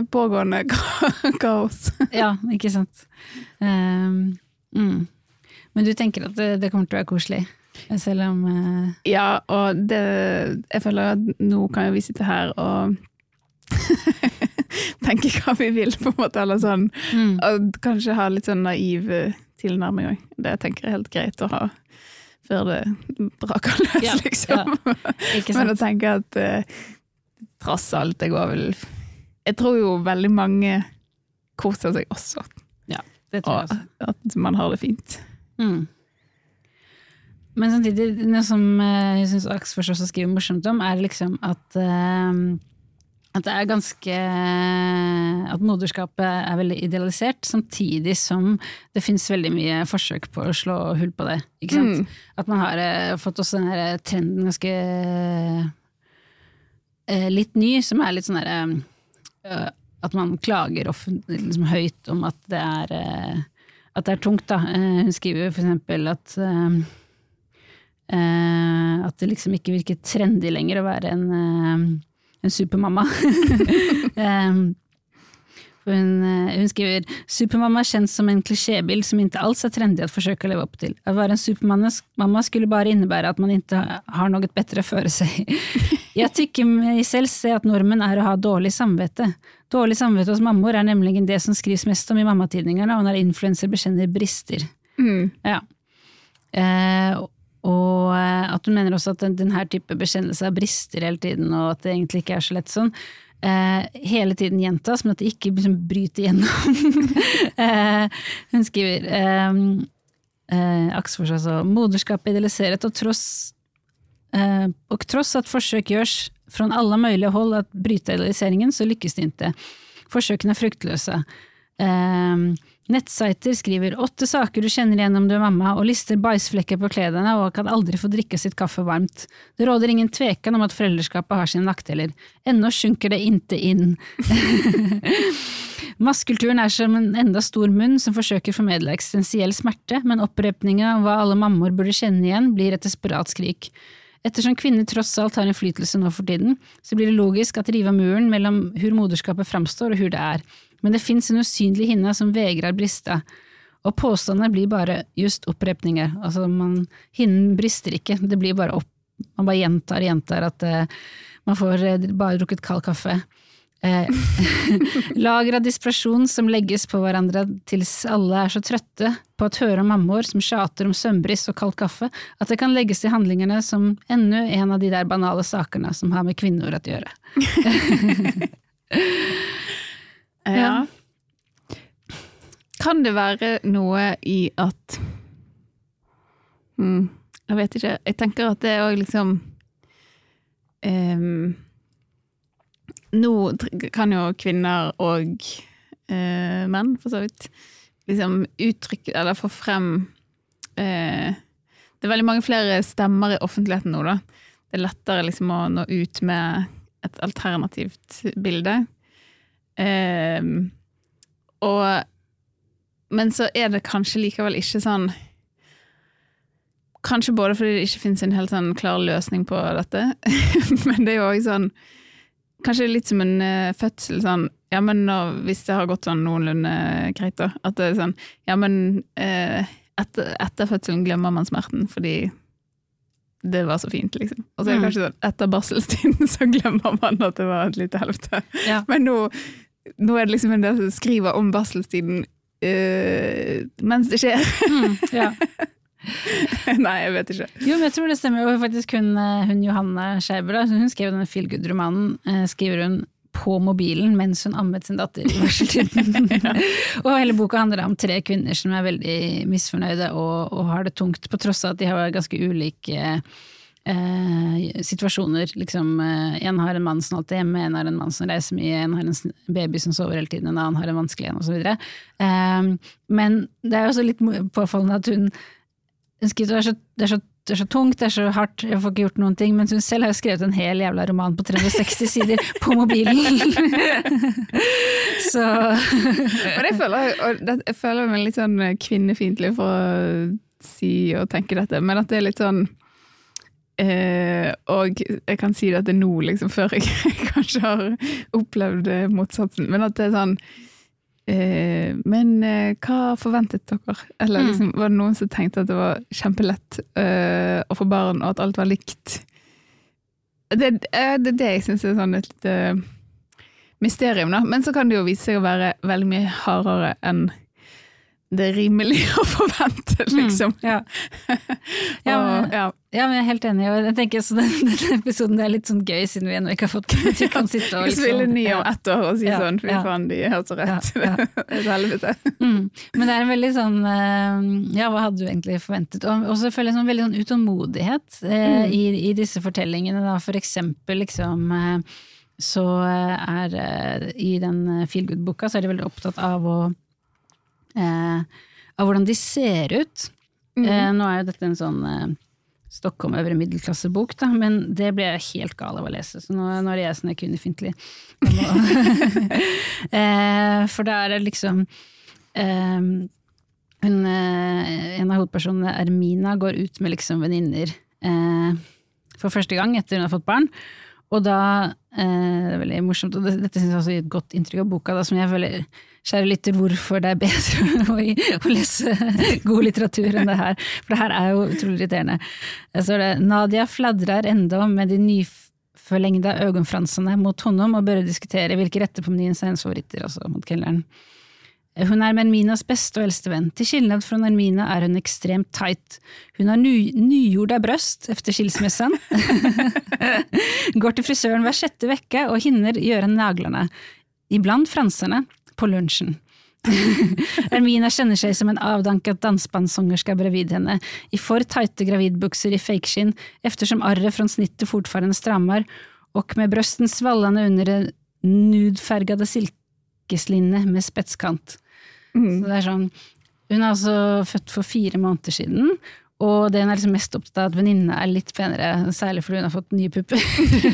er pågående kaos. Ja, ikke sant. Um, mm. Men du tenker at det, det kommer til å være koselig? Selv om uh... Ja, og det Jeg føler at nå kan jo vi sitte her og tenke hva vi vil, på en måte, eller sånn. mm, Og kanskje ha litt sånn naiv eh, tilnærming òg. Det tenker jeg er helt greit å ha før det braker løs, Ja, liksom. Ikke Men å tenke at uh, tross alt, det går vel Jeg tror jo veldig mange koser seg også, Ja, Det tror jeg og også. at man har det fint. Mm. Men samtidig, noe som eh, jeg syns Aksfors også skriver morsomt om, er liksom at eh, at det er ganske At moderskapet er veldig idealisert, samtidig som det fins veldig mye forsøk på å slå hull på det. Ikke sant? Mm. At man har eh, fått også den her trenden ganske eh, litt ny, som er litt sånn derre eh, At man klager liksom høyt om at det er eh, at det er tungt, da. Eh, hun skriver for eksempel at eh, eh, at det liksom ikke virker trendy lenger å være en, eh, en supermamma. Eh, hun, eh, hun skriver Supermamma er kjent som en klisjébil som ikke alls er trendy å forsøke å leve opp til. Å være en supermamma skulle bare innebære at man ikke har noe bedre å føre seg. Jeg tykker meg selv se at normen er å ha dårlig samvittighet. Dårlig samvittighet hos mammaer er nemlig det som skrives mest om i mammatidningene, og når influenser bekjenner brister. Mm. Ja. Eh, og eh, at hun mener også at den, den type bekjennelse av brister hele tiden, og at det egentlig ikke er så lett sånn, eh, hele tiden gjentas, men at det ikke liksom bryter gjennom. eh, hun skriver eh, eh, Aksfors altså, moderskap idealiseres, og tross, eh, og tross at forsøk gjørs fra alle mulige hold at bryte idealiseringen, så lykkes det ikke. Forsøkene er fruktløse. Eh, Nettsider skriver åtte saker du kjenner igjen om du er mamma, og lister bæsjflekker på klærne og kan aldri få drikke sitt kaffe varmt. Det råder ingen tveken om at foreldreskapet har sine nakteler. Ennå sjunker det inte inn. Maskulturen er som en enda stor munn som forsøker å formidle eksistensiell smerte, men opprepningen av hva alle mammaer burde kjenne igjen, blir et desperat skrik. Ettersom kvinner tross alt har innflytelse nå for tiden, så blir det logisk at rive muren mellom hvor moderskapet framstår og hvor det er, men det fins en usynlig hinne som vegrer briste. Og påstandene blir bare just opprepninger. Altså, man, hinnen brister ikke, det blir bare opp. Man bare gjentar og gjentar at uh, man får uh, bare drukket kald kaffe. Eh, lager av dispersjon som legges på hverandre til alle er så trøtte på å høre om mammaer som tjater om søvnbrist og kald kaffe, at det kan legges til handlingene som enda en av de der banale sakene som har med kvinneord å gjøre. Ja. Kan det være noe i at hmm, Jeg vet ikke. Jeg tenker at det òg liksom ehm, Nå kan jo kvinner og eh, menn, for så vidt, liksom uttrykke Eller få frem eh, Det er veldig mange flere stemmer i offentligheten nå, da. Det er lettere liksom å nå ut med et alternativt bilde. Eh, og Men så er det kanskje likevel ikke sånn Kanskje både fordi det ikke finnes en helt sånn klar løsning på dette, men det er jo òg sånn Kanskje litt som en uh, fødsel, sånn Ja, men når, hvis det har gått sånn noenlunde greit, da, at det er sånn Ja, men uh, etter, etter fødselen glemmer man smerten fordi det var så fint, liksom. Og så er det Mm. kanskje sånn etter barselstiden så glemmer man at det var et lite helvete. Ja. Men nå, nå er det liksom en del som skriver om barselstiden uh, mens det skjer. Mm, ja. Nei, jeg vet ikke. Jo, men jeg tror det stemmer. Og faktisk hun, eh, hun Johanne Skjæber, hun skrev denne feelgood-romanen, eh, skriver hun på mobilen mens hun ammet sin datter i barseltiden. og hele boka handler om tre kvinner som er veldig misfornøyde og, og har det tungt, på tross av at de har ganske ulike eh, situasjoner. Liksom, eh, en har en mann som alltid er hjemme, en har en mann som reiser mye, en har en baby som sover hele tiden, en annen har en vanskelig en, osv. Eh, men det er jo også litt påfallende at hun hun skriver, det, er så, det, er så, det er så tungt, det er så hardt, jeg får ikke gjort noen ting. Mens hun selv har jo skrevet en hel jævla roman på 360 sider på mobilen. så Og det føler jeg, og det, jeg føler meg litt sånn kvinnefiendtlig for å si og tenke dette, men at det er litt sånn eh, Og jeg kan si dette nå, liksom, før jeg kanskje har opplevd motsatsen, men at det er sånn Men eh, hva forventet dere? Eller Mm. liksom, var det noen som tenkte at det var kjempelett eh, å få barn, og at alt var likt? Det, er det det jeg syns er sånn et lite mysterium, da. Men så kan det jo vise seg å være veldig mye hardere enn det er rimelig å forvente, liksom. Mm, ja. Ja, men, ja. ja, men jeg er helt enig. Jeg tenker også den, denne episoden er litt sånn gøy, siden vi ennå ikke har fått at vi kan sitte og liksom, er ny om ett år og Ja, sånn, fy faen, de har så rett. Det er helvete. Mm. Men det er en veldig sånn eh, Ja, hva hadde du egentlig forventet? Og så føler jeg sånn veldig sånn utålmodighet eh, Mm. i, i disse fortellingene. Da. For eksempel liksom eh, så eh, er i den Feel Good-boka så er de veldig opptatt av å eh, Av hvordan de ser ut. Mm. Eh, nå er jo dette en sånn eh, Stockholm øvre middelklassebok, da, men det ble jeg helt gal av å lese, så nå, nå er jeg kvinnefiendtlig. Jeg må- eh, for da er det liksom eh, hun, eh, En av hovedpersonene, Ermina, går ut med liksom venninner eh, for første gang etter hun har fått barn. Og da eh, Det er veldig morsomt, og dette syns jeg også gir et godt inntrykk av boka, da, som jeg føler Kjære lytter, hvorfor det er bedre å, å lese god litteratur enn det her. For det her er jo utrolig irriterende. Så står det Nadia fladrer enda med de nyforlengda øyenfransene mot honom og bør diskutere hvilke retter på menyen som er hennes favoritter, altså mot kelneren. Hun er Merminas beste og eldste venn. Til skillnad fra Nermina er hun ekstremt tight. Hun har ny, nygjorda brøst efter skilsmissen. Går til frisøren hver sjette uke og hinner gjøre naglene. Iblant franserne. På lunsjen. Ermina kjenner seg som en avdanket dansbandssångerska bredvid henne, i for tighte gravidbukser i fakeskinn, eftersom arret fra snittet fortfarande strammar, og med brøsten svallende under en nudfärgade silkeslinne med spetskant. Mm. Så det er sånn, hun er altså født for fire måneder siden, og det hun er liksom mest opptatt av at venninna er litt penere, særlig fordi hun har fått nye pupper.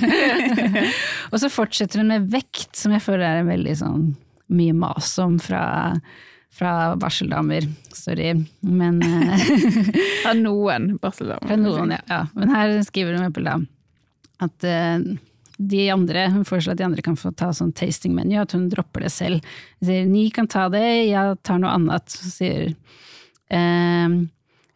og så fortsetter hun med vekt, som jeg føler er en veldig sånn mye mas om fra, fra barseldamer. Sorry, men Fra Av noen barseldamer. fra noen, ja, ja. Men her skriver hun da at uh, de andre, hun foreslår at de andre kan få ta sånn tasting-menu, at hun dropper det selv. Hun sier ni kan ta det, jeg tar noe annet. Så sier eh,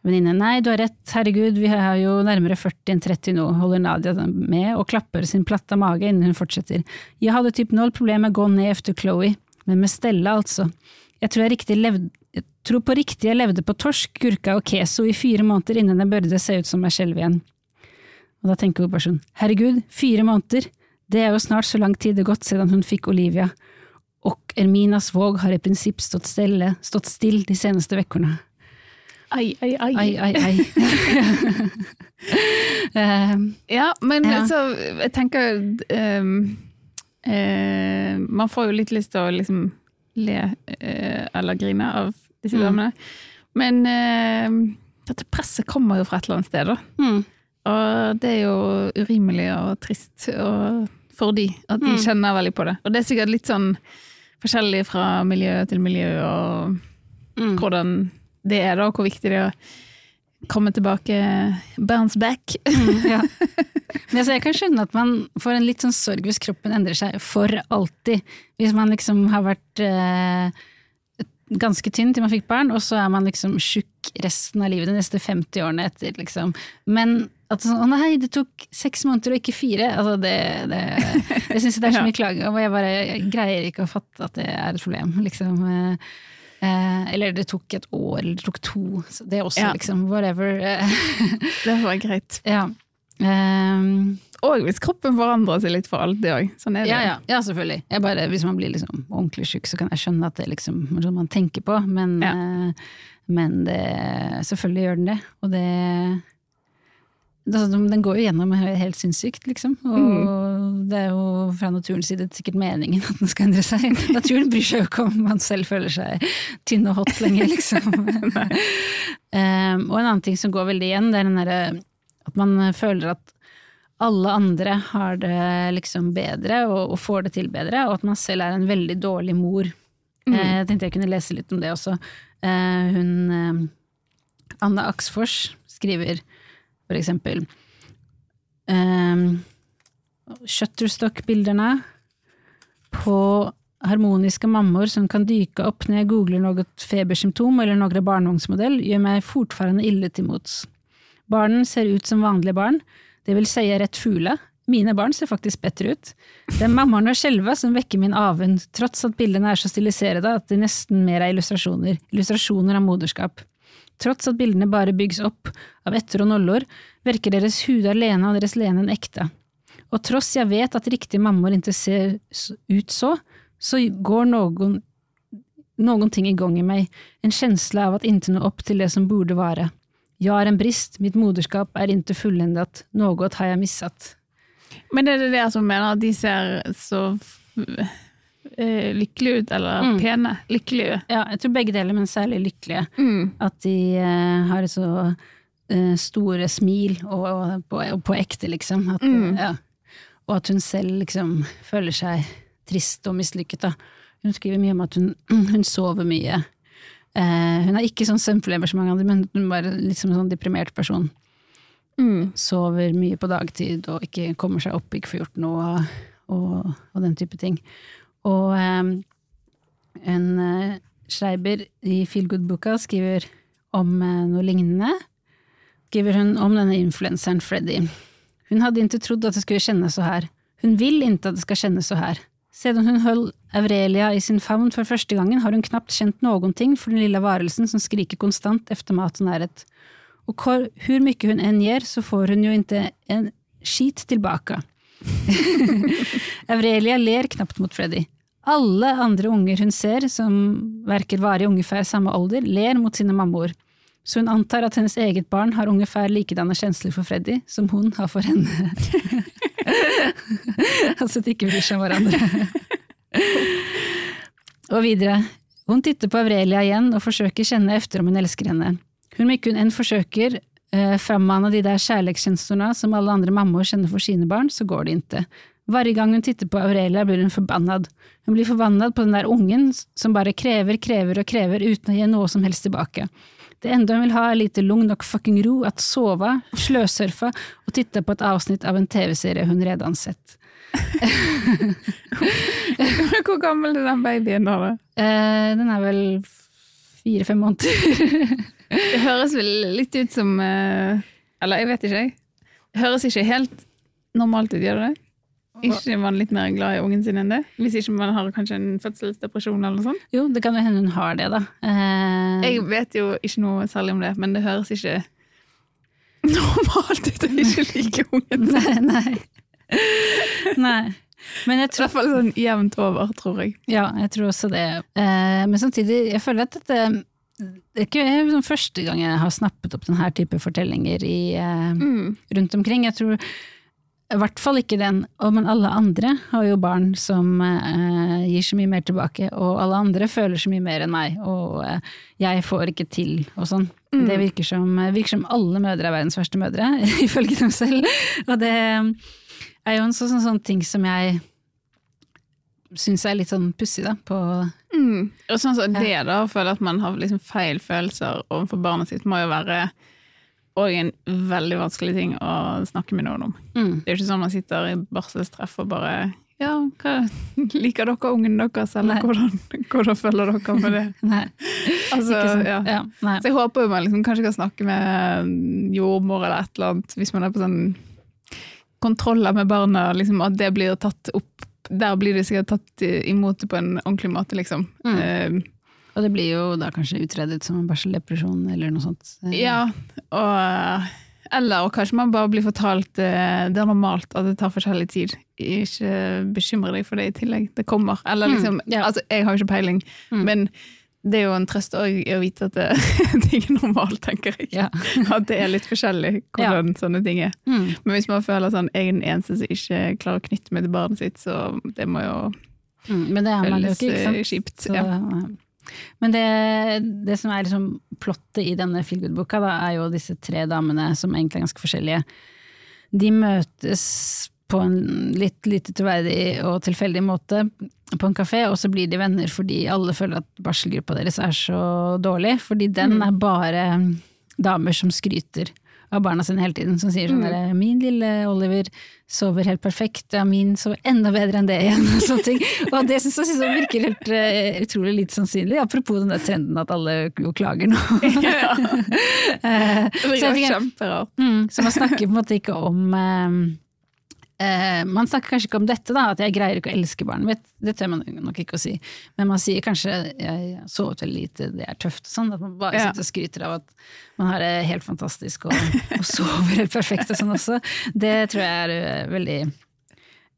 venninne nei, du har rett, herregud, vi har jo nærmere 40 enn 30 nå, holder Nadia med og klapper sin platta mage innen hun fortsetter. Jeg hadde typ noll problem med å gå ned efter Chloe, men med Stella altså. Jeg tror, jeg levde, jeg tror på riktig jeg levde på torsk, gurka og queso i fire måneder innen jeg burde se ut som meg selv igjen. Og da tenker hun bare sånn, herregud, fire måneder, det er jo snart så lang tid det gått siden hun fikk Olivia, og Erminas våg har i prinsipp stått stille, stått still de seneste vekkorna. Ai, ai, ai. Ai, ai, ai. um, Ja, men Ja. altså, jeg tenker ehm, eh, Man får jo litt lyst til å liksom le eh, eller grine av disse Mm. damene. Men eh, dette presset kommer jo fra et eller annet sted, da. mm, Og det er jo urimelig og trist og for de, at de Mm. kjenner veldig på det. Og det er sikkert litt sånn forskjellig fra miljø til miljø, og mm. hvordan det er da, og hvor viktig det er komme tilbake, bounce back. Mm, ja. Men altså, jeg kan skjønne at man får en litt sånn sorg hvis kroppen endrer seg for alltid. Hvis man liksom har vært eh, ganske tynn til man fikk barn, og så er man liksom tjukk resten av livet de neste 50 årene etter, liksom. Men at sånn, å nei, det tok seks måneder og ikke fire, altså det, det Jeg syns det er så mye klage, og jeg bare jeg greier ikke å fatte at det er et problem, liksom. Eh, eh, eller det tok et år, eller det tok to. Så det er også Ja. liksom whatever. eh, Det var greit. ja. Ehm, Og hvis kroppen forandrer seg litt for alltid òg. Sånn er det. ja, ja, ja, selvfølgelig. Jeg bare, hvis man blir liksom ordentlig syk, så kan jeg skjønne at det er liksom noe man tenker på, men, Ja. eh, men det, selvfølgelig gjør den det. Og det Den går jo gjennom helt, sinnssykt, liksom. Og Mm. det er jo fra naturens side sikkert meningen at den skal endre seg. Naturen bryr seg jo ikke om man selv føler seg tynn og hot lenger, liksom. um, og en annen ting som går veldig igjen, det er den derre at man føler at alle andre har det liksom bedre og, og får det til bedre, og at man selv er en veldig dårlig mor. Mm. Eh, jeg tenkte jeg kunne lese litt om det også. Eh, hun eh, Anna Aksfors skriver for eksempel Um, Shutterstock-bildene på harmoniske mammor som kan dyke opp når jeg googler noe febersymptom eller noen barnevognsmodell, gjør meg fortfarande ille til mots. Barnen ser ut som vanlige barn, det vil si rett fugle. Mine barn ser faktisk bedre ut. Det er mammaen og skjelva som vekker min avund, tross at bildene er så stiliserede at de nesten mer er illustrasjoner, illustrasjoner av moderskap. Tross at bildene bare bygges opp av etter- og nollår, virker deres hud alene og deres lene en ekte. Og tross jeg vet at riktige mammaer ikke ser ut så, så går noen, noen ting i gang i meg, en kjensle av at ikke nå opp til det som burde være. Jeg har en brist, mitt moderskap er ikke fullendet, noe har jeg misset. Men er det det som mener at de ser så uh, lykkelige ut, eller mm. pene? Lykkelige? Ja, jeg tror begge deler, men særlig lykkelige. Mm. At de uh, har så uh, store smil, og, og, på, og, på, ekte, liksom. At, mm. ja. Og at hun selv liksom føler seg trist og mislykket. Da. Hun skriver mye om at hun, hun sover mye. hun er ikke sånn søvnproblemer som mange andre, men hun er bare liksom en sånn deprimert person. Mm. Sover mye på dagtid og ikke kommer seg opp, ikke får gjort noe, og, og den type ting. Og um, en uh, Schreiber i Feel Good-boka skriver om uh, noe lignende. Skriver hun om denne influenseren Freddy. Hun hadde ikke trodd at det skulle kjennes så her. Hun vil ikke at det skal kjennes så her. Siden hun holdt Aurelia i sin favn for første gangen, har hun knapt kjent noen ting for den lille varelsen som skriker konstant efter mat og nærhet. Og hvor mye hun enn gjør, så får hun jo ikke en skit tilbake. Aurelia ler knapt mot Freddy. Alle andre unger hun ser, som verker varig ungefær samme alder, ler mot sine mammaer. Så hun antar at hennes eget barn har ungefær likedanne kjensler for Freddy som hun har for henne. altså at de ikke bryr seg om hverandre. og videre. Hun titter på Aurelia igjen og forsøker kjenne efter om hun elsker henne. Hun mye hun enn forsøker, eh, frammane de der kjærlighetskjenslene som alle andre mammaer kjenner for sine barn, så går det ikke. Hver gang hun titter på Aurelia, blir hun forbannad. Hun blir forbannad på den der ungen som bare krever, krever og krever uten å gi noe som helst tilbake. Det enda hun vil ha, er lite lugn og fucking ro, at sove, sløsurfe og titte på et avsnitt av en TV-serie hun redan sett. Hvor gammel er den babyen da? da? Eh, den er vel fire-fem måneder. Det høres vel litt ut som eh, Eller jeg vet ikke, jeg. Høres ikke helt normalt ut, gjør det det? Ikke man litt mer glad i ungen sin enn det? Hvis ikke man har kanskje en fødselsdepresjon eller noe sånt? Jo, det kan jo hende hun har det, da. Eh... Jeg vet jo ikke noe særlig om det, men det høres ikke normalt ut å ikke like ungen sin. Nei, nei. nei. Men jeg tror, I hvert fall sånn jevnt over, tror jeg. Ja, jeg tror også det. Eh, men samtidig, jeg føler at dette det er ikke liksom første gang jeg har snappet opp denne type fortellinger i, eh, mm. rundt omkring. Jeg tror i hvert fall ikke den, men alle andre har jo barn som eh, gir så mye mer tilbake, og alle andre føler så mye mer enn meg, og eh, jeg får ikke til, og sånn. Mm. Det virker som, virker som, alle mødre er verdens verste mødre, ifølge dem selv. Og det er jo en sånn, sånn ting som jeg syns er litt sånn pussig, da. På mm. Og sånn som det, da, å føle at man har liksom feil følelser overfor barnet sitt, må jo være òg en veldig vanskelig ting å snakke med noen om. Mm. Det er jo ikke sånn man sitter i barselstreff og bare ja, hva, liker dere ungen deres, eller hvordan, hvordan, føler dere med det? Nei. Altså, ja. Ja, Så jeg håper jo man liksom kanskje kan snakke med jordmor eller et eller annet, hvis man er på sånn kontroller med barna, liksom, at det blir tatt opp der blir det sikkert tatt imot på en ordentlig måte, liksom. Mm. Uh, og det blir jo da kanskje utredet som en barseldepresjon eller noe sånt. Ja, og, eller og kanskje man bare blir fortalt uh, det er normalt at det tar forskjellig tid. Ikke bekymre deg for det i tillegg, det kommer. Eller mm, liksom, mm, ja. altså jeg har jo ikke peiling, mm. men det er jo en trøst å vite at det, det er normalt, tenker jeg. Ja. at det er litt forskjellig hvordan ja. sånne ting er. Mm. Men hvis man føler sånn jeg er den eneste som ikke klarer å knytte meg til barnet sitt, så det må jo mm, Men det ikke, ikke? Eh, kjipt. Så, ja. Men det, det, som er liksom plottet i denne feelgood-boka, er jo disse tre damene som egentlig er ganske forskjellige. De møtes på en litt lite troverdig og tilfeldig måte på en kafé, og så blir de venner fordi alle føler at barselgruppa deres er så dårlig. Fordi den mm. er bare damer som skryter av barna sine hele tiden. Som sier sånn mm. 'min lille Oliver sover helt perfekt', ja, min sover enda bedre enn det igjen. Og sånne ting. Og det syns jeg virker helt uh, utrolig lite sannsynlig. Apropos den der trenden at alle jo klager nå. ja. uh, det er kjemperart. Mm, så man snakker på en måte ikke om uh, eh, Man snakker kanskje ikke om dette, da, at jeg greier ikke å elske barnet mitt. Det tør man nok ikke å si. Men man sier kanskje jeg sovet veldig lite, det er tøft og sånn. At man bare Ja. sitter og skryter av at man har det helt fantastisk og, og sover helt perfekt og sånn også. Det tror jeg er eh, veldig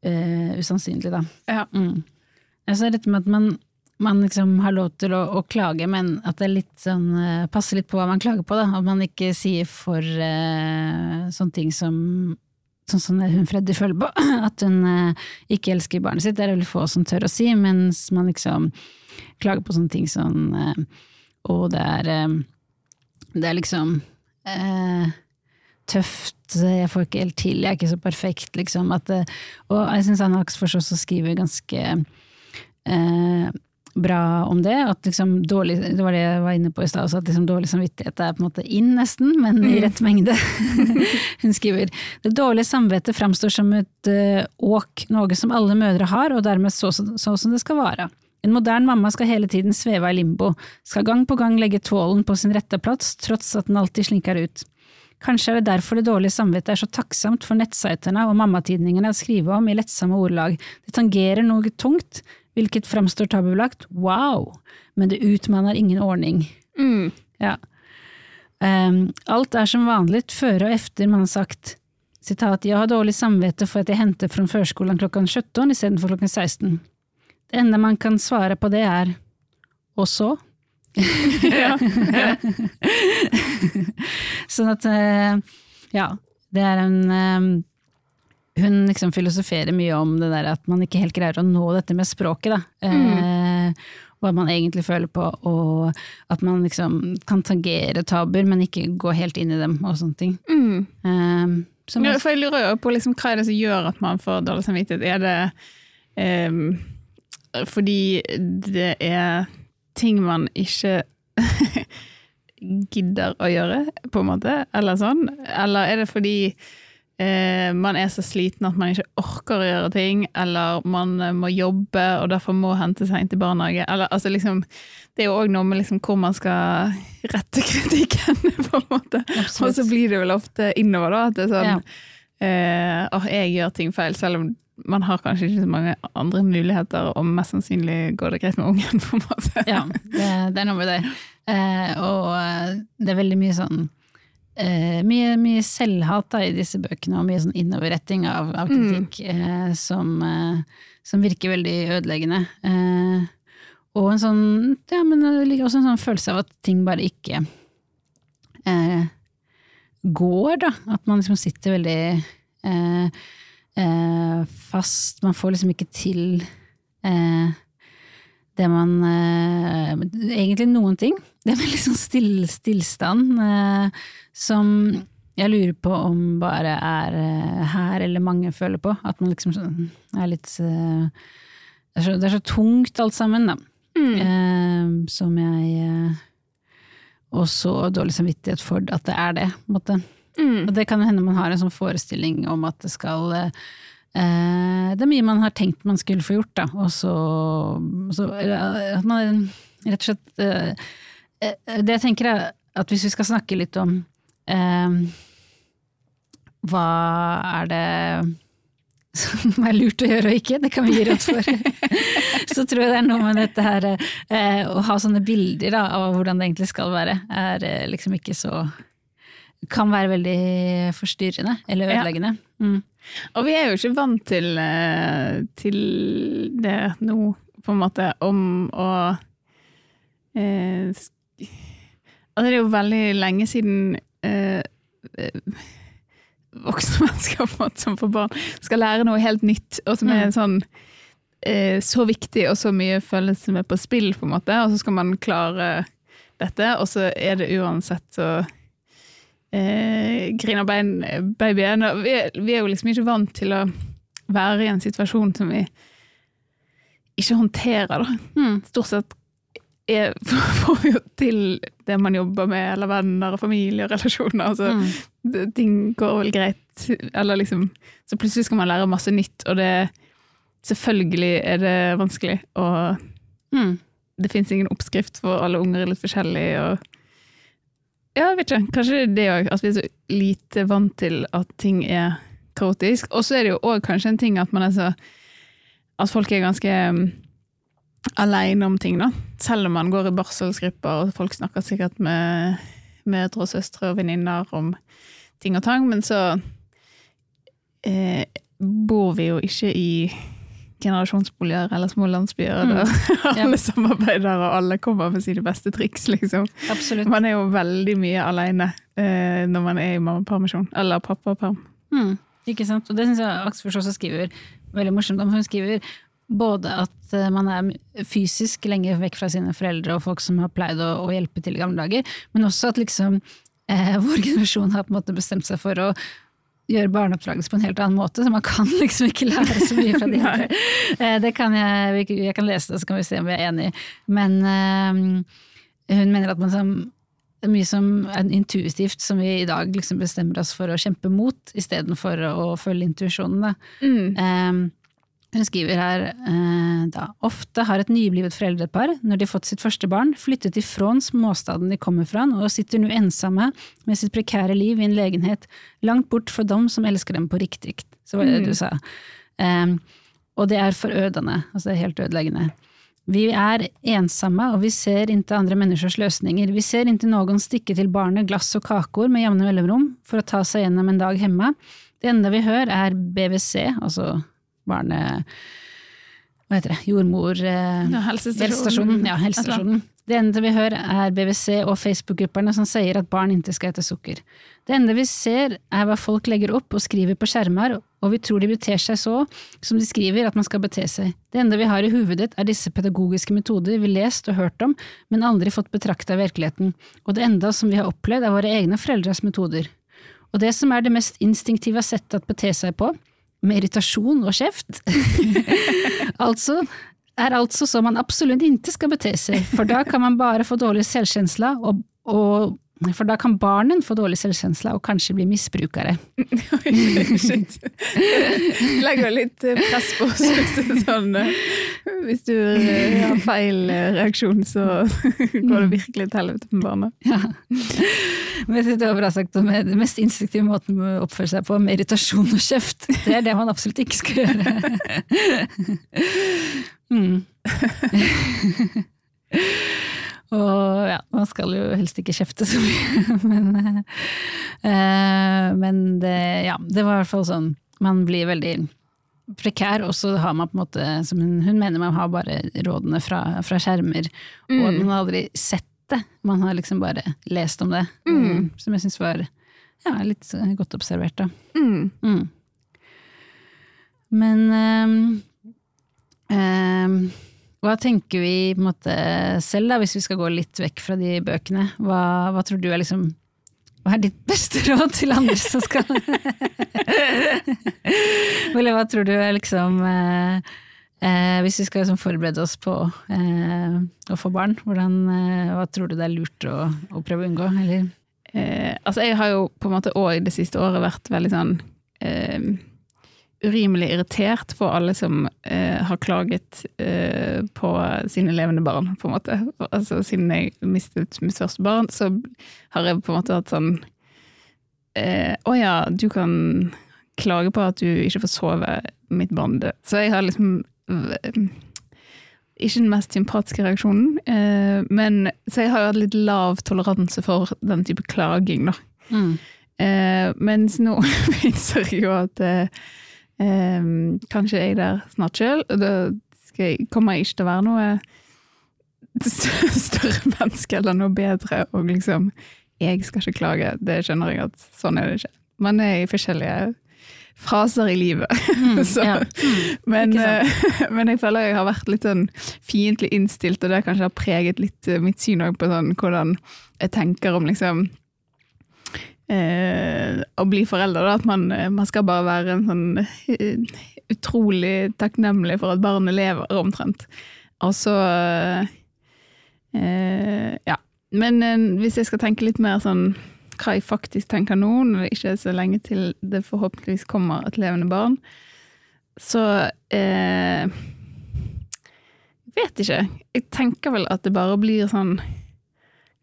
uh, usannsynlig, da. Ja. Mm. Altså dette med at man, man liksom har lov til å, å klage, men at det litt sånn, eh, passer litt på hva man klager på. Da. At man ikke sier for uh, sånne ting som Sånn som hun Freddy føler på, at hun eh, ikke elsker barnet sitt. Det er det vel få som tør å si, mens man liksom klager på sånne ting som eh, Og det er eh, Det er liksom tøft, jeg får ikke helt til, jeg er ikke så perfekt, liksom. At, og jeg syns Anna Aksfors også skriver ganske bra om det. At liksom dårlig, det var det jeg var inne på i stad, også, at liksom dårlig samvittighet er på en måte inn, nesten, men i rett mengde. Hun skriver det dårlige samvittet framstår som et eh, åk, noe som alle mødre har, og dermed så, så, så som det skal være. En modern mamma skal hele tiden sveve i limbo, skal gang på gang legge tålen på sin rette plass, tross at den alltid slinker ut. Kanskje er det derfor det dårlige samvittet er så takksomt for nettsiterne og mammatidningene å skrive om i lettsomme ordelag. Det tangerer noe tungt, hvilket framstår tabubelagt. Wow! Men det utmanner ingen ordning. Mm. Ja. Um, alt er som vanlig før og efter man har sagt sitat, jeg har dårlig samvittighet for at jeg henter fra førskolen klokken 17 istedenfor klokken 16. Det enda man kan svare på det er og så? Ja. sånn at eh, ja, det er en eh, Hun liksom filosoferer mye om det der at man ikke helt greier å nå dette med språket, da. Eh, hva man egentlig føler på, og at man liksom kan tangere tabuer, men ikke gå helt inn i dem, og sånne ting. Mm. Eh, som, Ja, for jeg lurer jo på liksom, hva er det som gjør at man får dårlig samvittighet. Er det eh, fordi det er ting man ikke gidder å gjøre, på en måte? Eller sånn? Eller er det fordi eh, man er så sliten at man ikke orker å gjøre ting, eller man eh, må jobbe og derfor må hente seg inn til barnehage? Eller altså liksom Det er jo òg noe med liksom hvor man skal rette kritikken, på en måte. Absolutt. Og så blir det vel ofte innover, da. At det er sånn Ja. eh, Åh, jeg gjør ting feil, selv om man har kanskje ikke så mange andre muligheter, og mest sannsynlig går det greit med ungen, på en måte. Ja, det, det er noe med det. Eh, og eh, det er veldig mye sånn eh, mye, mye selvhat da, i disse bøkene, og mye sånn innoverretting av, av kritikk eh, som, eh, som virker veldig ødeleggende. Eh, og en sånn, ja, men det ligger også en sånn følelse av at ting bare ikke eh, går, da. At man liksom sitter veldig eh, eh, fast. Man får liksom ikke til eh, det man Egentlig noen ting. Det er veldig sånn still, stillstand eh, som jeg lurer på om bare er eh, her, eller mange føler på. At man liksom sånn er litt eh, det, er så, det er så tungt alt sammen, da. Eh, som jeg eh, Og så dårlig samvittighet for at det er det, på en måte. Mm. Og det kan hende man har en sånn forestilling om at det skal eh, Det er mye man har tenkt man skulle få gjort, da, og så, så At man rett og slett Det jeg tenker er at hvis vi skal snakke litt om eh, hva er det som er lurt å gjøre og ikke, det kan vi gi råd for. så tror jeg det er noe med dette her eh, å ha sånne bilder da, av hvordan det egentlig skal være, er eh, liksom ikke så kan være veldig forstyrrende eller Ja. ødeleggende. Mm. Og vi er jo ikke vant til, eh, til det nå, på en måte, om å eh, Altså, det er jo veldig lenge siden eh, eh, voksne mennesker på en måte, som får barn, skal lære noe helt nytt, og som er Mm. sånn eh, så viktig og så mye følelse med på spill, på en måte, og så skal man klare dette, og så er det uansett så eh, griner bein, babyen. Vi, er- vi er jo liksom ikke vant til å være i en situasjon som vi ikke håndterer, da. Mm. Stort sett er, får vi jo til det man jobber med, eller venner og familie og relasjoner. Altså, Mm. det, ting går vel greit, eller liksom Så plutselig skal man lære masse nytt, og det Selvfølgelig er det vanskelig, og Mm. det fins ingen oppskrift, for alle unger er litt forskjellige, og Ja, jeg vet ikke. Kanskje det er det òg, at vi er så lite vant til at ting er kaotisk. Og så er det jo òg kanskje en ting at man er så At folk er ganske aleine om ting, da. Selv om man går i barselsgrupper, og folk snakker sikkert med mødre og søstre og venninner om ting og tang, men så eh, bor vi jo ikke i generasjonsboliger eller små landsbyer Mm. der Ja. alle samarbeider og alle kommer med sine beste triks, liksom. Absolutt. Man er jo veldig mye aleine eh, når man er i mammapermisjon, eller pappaperm. Mm, ikke sant? Og det syns jeg Aksfors også skriver veldig morsomt om. Hun skriver både at eh, man er fysisk lenge vekk fra sine foreldre og folk som har pleid å, å hjelpe til i gamle dager, men også at liksom eh, vår generasjon har på en måte bestemt seg for å gjøre barneoppdragelse på en helt annen måte, så man kan liksom ikke lære så mye fra de andre. Eh, det kan jeg, jeg kan lese det, så kan vi se om vi er enige. Men eh, hun mener at man som mye som er intuitivt som vi i dag liksom bestemmer oss for å kjempe mot, istedenfor å følge intuisjonen. Mm. Eh, hun skriver her eh, da ofte har et nyblivet foreldrepar, når de har fått sitt første barn, flyttet ifrån småstaden de kommer fra, og sitter nå ensomme med sitt prekære liv i en legenhet langt bort fra dem som elsker dem på riktig. Så var det det du sa. Eh, og det er forødende, altså det er helt ødeleggende. Vi er ensomme, og vi ser ikke andre menneskers løsninger. Vi ser ikke noen stikke til barnet glass og kakor med jevne mellomrom for å ta seg gjennom en dag hjemme. Det enda vi hører er BVC, altså barne... Hva heter det? Jordmor... Eh, Ja, helsestasjonen. Ja, helsestasjonen. Det enda vi hører er BVC og Facebook-grupperne som sier at barn ikke skal ete sukker. Det enda vi ser er hva folk legger opp og skriver på skjermer, og vi tror de beter seg så som de skriver at man skal bete seg. Det enda vi har i hovedet er disse pedagogiske metoder vi lest og hørt om, men aldri fått betrakta i virkeligheten, og det enda som vi har opplevd er våre egne foreldres metoder. Og det som er det mest instinktive settet å bete seg på, med irritasjon og kjeft, altså er altså så man absolutt ikke skal bete seg, for da kan man bare få dårlig selvkjensle, og, og for da kan barnen få dårlig selvkjensle og kanskje bli misbrukere. Shit. Legger litt eh, press på oss. Sånn, eh, hvis du eh, har feil reaksjon, så går det virkelig til helvete med barna. Ja. Men jeg det var bra sagt om den mest instinktive måten å oppføre seg på, med irritasjon og kjeft. Det er det man absolutt ikke skal gjøre. Mm. Og ja, man skal jo helst ikke kjefte så mye, men, eh, men det, ja, det var i hvert fall sånn, man blir veldig prekær, og så har man på en måte, som hun, hun mener man har bare rådene fra, fra skjermer, og man har aldri sett det, man har liksom bare lest om det, Mm. som jeg synes var ja, litt godt observert da. Mm. Mm. Men ehm, ehm, hva tenker vi måte selv, da, hvis vi skal gå litt vekk fra de bøkene? Hva, hva tror du er liksom Hva er ditt beste råd til andre som skal Eller hva tror du er liksom eh, eh, Hvis vi skal liksom forberede oss på eh, å få barn, hvordan, eh, hva tror du det er lurt å, å prøve å unngå? Eh, altså jeg har jo på en måte òg det siste året vært veldig sånn eh, urimelig irritert på alle som eh, har klaget eh, på sine levende barn, på en måte. Altså siden jeg mistet mitt første barn, så har jeg på en måte hatt sånn eh, Å ja, du kan klage på at du ikke får sove, mitt barn død. Så jeg har liksom eh, ikke den mest sympatiske reaksjonen, eh, men så jeg har jo hatt litt lav toleranse for den type klaging, da. Mm. Eh, mens nå innser jeg jo at eh, kanskje er jeg der snart sjøl, og da skal jeg, kommer jeg ikke til å være noe større menneske eller noe bedre, og liksom Jeg skal ikke klage, det skjønner jeg at sånn er det ikke. Man er i forskjellige fraser i livet. Mm, Så, ja. men, ikke eh, men jeg føler jeg har vært litt sånn fiendtlig innstilt, og det kanskje har preget litt eh, mitt syn på sånn, hvordan jeg tenker om liksom eh, å bli forelder. At man, eh, man skal bare være en sånn eh, utrolig takknemlig for at barnet lever, omtrent. Og så eh, Ja. Men eh, hvis jeg skal tenke litt mer sånn hva jeg faktisk tenker nå, når det ikke er så lenge til det forhåpentligvis kommer et levende barn, så eh, Vet ikke. Jeg tenker vel at det bare blir sånn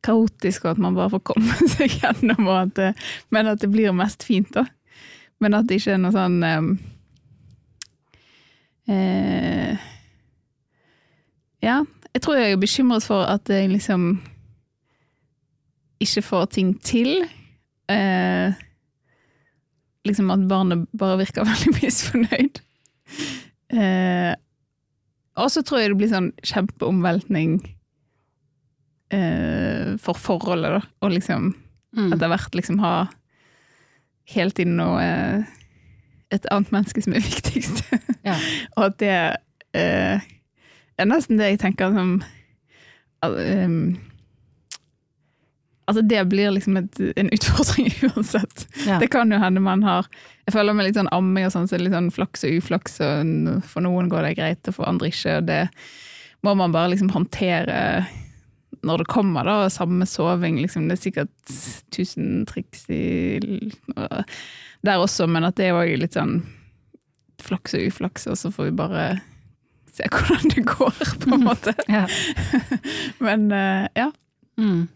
kaotisk, og at man bare får komme seg gjennom, at det, men at det blir mest fint, da. Men at det ikke er noe sånn um, eh, Ja, jeg tror jeg er bekymret for at jeg liksom ikke får ting til. Eh, liksom at barnet bare virker veldig misfornøyd. Eh, og så tror jeg det blir sånn kjempeomveltning eh, for forholdet, da. Og liksom Mm. etter hvert liksom ha hele tiden noe eh, Et annet menneske som er viktigst. Ja. og at det eh, er nesten det jeg tenker som em, Altså, det blir liksom et, en utfordring uansett. Ja. Det kan jo hende man har Jeg føler med litt sånn amming og sånn, så er det litt sånn flaks og uflaks, og for noen går det greit, og for andre ikke. Og det må man bare liksom håndtere når det kommer, da. Samme soving, liksom. Det er sikkert tusen triks i, der også, men at det er òg litt sånn flaks og uflaks, og så får vi bare se hvordan det går, på en måte. Ja. Men eh, ja, Mm.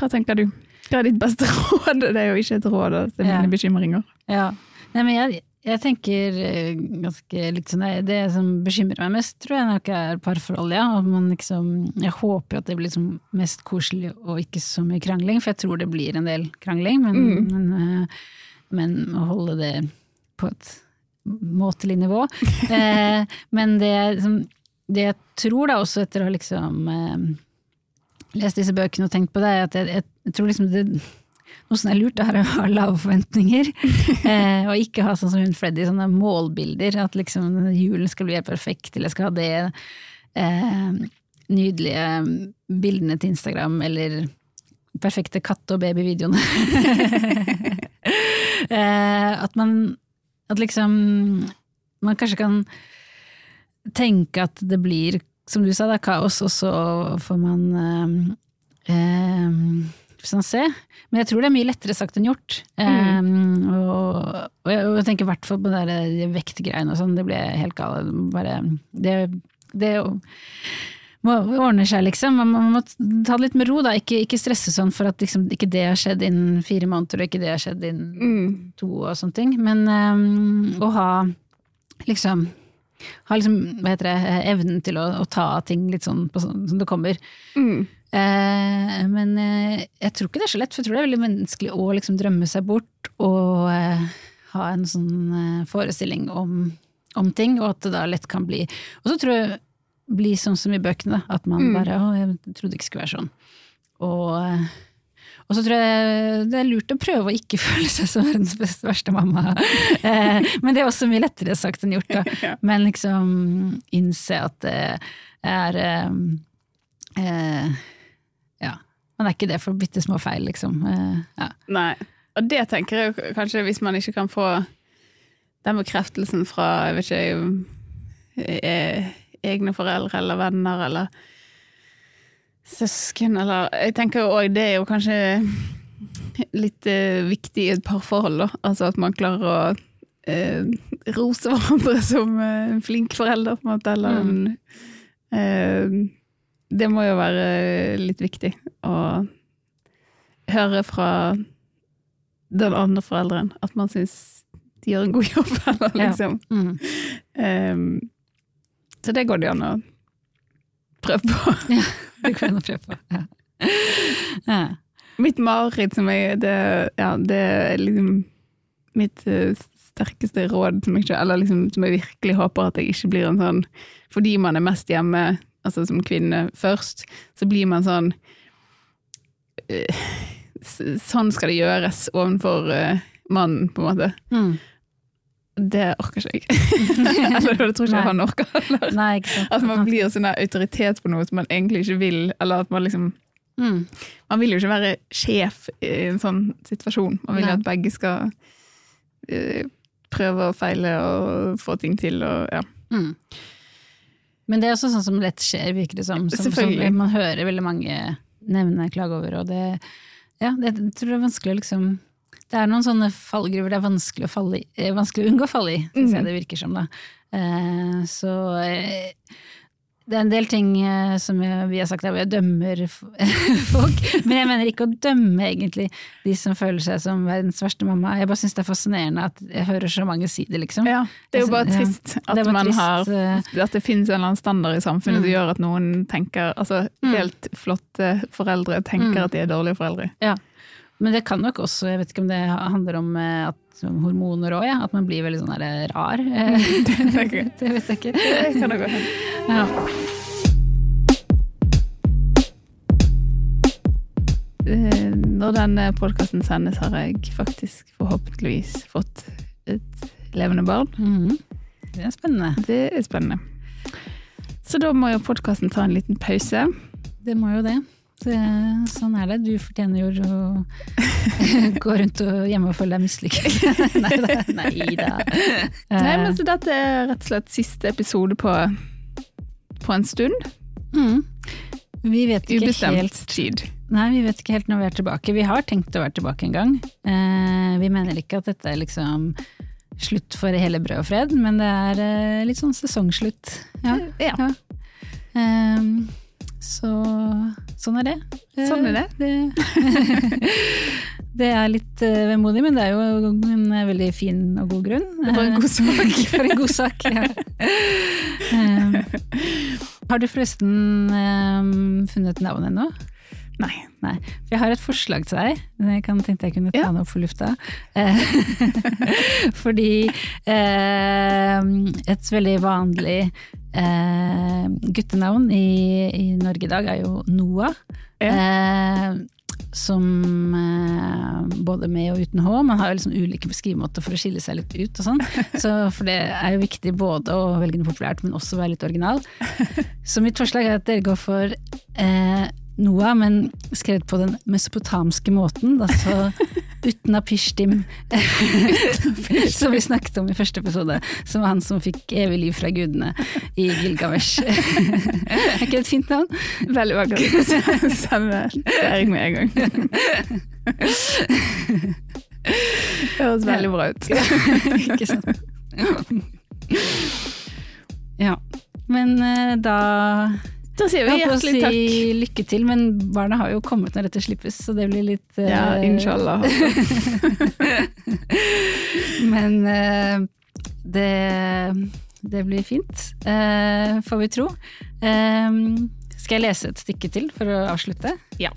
hva tenker du? Hva er ditt beste råd? Det er jo ikke et råd, til mine Ja. bekymringer. Ja. Nei, men jeg, jeg tenker eh, ganske litt sånn det- som bekymrer meg mest, tror jeg nok er parforholdet. ja. Liksom, jeg håper at det blir liksom mest koselig og ikke så mye krangling, for jeg tror det blir en del krangling, men, Mm. men, eh, men å holde det på et måtelig nivå. Eh, men det, som- det jeg tror da også etter å ha liksom eh, lest disse bøkene og tenkt på det, er at jeg, jeg, jeg tror liksom det noe som er lurt, er å ha lave forventninger. eh, og ikke ha sånn som hun Freddy, sånne målbilder. At liksom julen skal bli helt perfekt, eller skal ha det eh, nydelige bildene til Instagram, eller perfekte katte- og babyvideoene. eh, at man At liksom Man kanskje kan tenke at det blir, som du sa, er kaos, og så får man eh, eh, se. Men jeg tror det er mye lettere sagt enn gjort. Eh, og, og, jeg, og jeg tenker i hvert fall på det der de vektgreiene og sånn, det ble helt galt. Bare Det, det må ordne seg, liksom. Man, må ta det litt med ro, da. Ikke, ikke stresse sånn for at liksom, ikke det har skjedd innen fire måneder, og ikke det har skjedd innen to og sånne ting. Men um, å ha liksom ha liksom, hva heter det, evnen til å, å ta ting litt sånn på sånn som det kommer. Mm. Eh, men eh, jeg tror ikke det er så lett, for jeg tror det er veldig menneskelig å liksom drømme seg bort og eh, ha en sånn forestilling om, om ting, og at det da lett kan bli Og så tror jeg bli sånn som i bøkene, at man bare Å, jeg trodde det ikke skulle være sånn. Og, og så tror jeg det er lurt å prøve å ikke føle seg som verdens beste, verste mamma. Eh, men det er også mye lettere sagt enn gjort. Da. Men liksom innse at det er eh, eh, det Man er ikke det for bitte små feil, liksom. Eh, ja. Nei. Og det tenker jeg jo kanskje hvis man ikke kan få den bekreftelsen fra jeg vet ikke, eh, egne foreldre eller venner eller søsken eller Jeg tenker jo òg det er jo kanskje litt eh, viktig i et parforhold, da. Altså at man klarer å eh, rose hverandre som en flink forelder, på en måte, eller en eh, Det må jo være litt viktig å høre fra den andre forelderen at man syns de gjør en god jobb, eller Ja. liksom. Mm. Um, så det går det an å prøve på. Det går an å prøve på. Ja. Ja. Mitt mareritt som jeg det, ja, det er liksom mitt eh, sterkeste råd som jeg, eller liksom, som jeg virkelig håper at jeg ikke blir en sånn Fordi man er mest hjemme, altså som kvinne først, så blir man sånn eh, Sånn skal det gjøres overfor eh, mannen, på en måte. Mm. Det orker ikke jeg. eller det tror ikke Nei. han orker. heller. At man blir sånn autoritet på noe som man egentlig ikke vil, eller at man liksom mm. Man vil jo ikke være sjef i en sånn situasjon. Man vil jo at begge skal uh, prøve og feile og få ting til og ja. Mm. Men det er også sånn som lett skjer, virker det som. som, som man hører veldig mange nevne klage over, og det, ja, det jeg tror det er vanskelig å liksom Det er noen sånne fallgruver det er vanskelig å, falle i, eh, vanskelig å unngå å falle i, syns Mm. jeg det virker som. da. Eh, så eh, det er en del ting eh, som jeg, vi har sagt hvor jeg dømmer folk, men jeg mener ikke å dømme egentlig de som føler seg som verdens verste mamma. Jeg bare syns det er fascinerende at jeg hører så mange si det, liksom. Ja, det er jo bare Ja. trist at bare man trist, har eh, At det finnes en eller annen standard i samfunnet Mm. som gjør at noen tenker Altså, helt flotte foreldre tenker Mm. at de er dårlige foreldre. Ja. Men det kan nok også, jeg vet ikke om det handler om eh, at, om hormoner òg, ja. At man blir veldig sånn der rar. Eh, det vet jeg ikke. Det kan det gå. Ja. Eh, Når denne podkasten sendes, har jeg faktisk forhåpentligvis fått et levende barn. Mm. Det er spennende. Det er spennende. Så da må jo podkasten ta en liten pause. Det må jo det. Det. Sånn er det. Du fortjener jo å gå rundt og hjemme og føle deg mislykket. nei da. Nei da. Nei, men så dette er rett og slett siste episode på, på en stund. Mm. Vi vet ikke Ubestemt helt tid. Nei, vi vet ikke helt når vi er tilbake. Vi har tenkt å være tilbake en gang. Eh, vi mener ikke at dette er liksom slutt for hele brød og fred, men det er eh, litt sånn sesongslutt. Ja. Ja. Ja. Ehm, så sånn er det. Sånn er det. Det, det er litt eh, vemodig, men det er jo en eh, veldig fin og god grunn. For en god sak. For en god sak, ja. Ehm, har du forresten funnet navn ennå? Nei. Nei. For jeg har et forslag til deg. Jeg kan tenkte jeg kunne ta Ja. det opp for lufta. Eh, Fordi eh, et veldig vanlig eh, guttenavn i, i Norge i dag er jo Noah. Eh, som eh, både med og uten H. Man har jo liksom ulike beskrivemåter for å skille seg litt ut og sånn. Så for det er jo viktig både å velge noe populært, men også være litt original. Så mitt forslag er at dere går for eh, Noah, men skrevet på den mesopotamske måten, altså uten Pishtim, som vi snakket om i første episode, som var han som fikk evig liv fra gudene i Gilgamesh. er ikke det et fint navn? Veldig vakkert. er jeg med en gang. Det Høres veldig bra ut. ikke sant? Ja. Men eh, da Da sier vi Jeg holdt på å hjertelig takk. si lykke til, men barna har jo kommet når dette slippes, så det blir litt uh... Ja, inshallah. Men uh, det, det blir fint, uh, får vi tro. Eh, skal jeg lese et stykke til for å avslutte? Ja.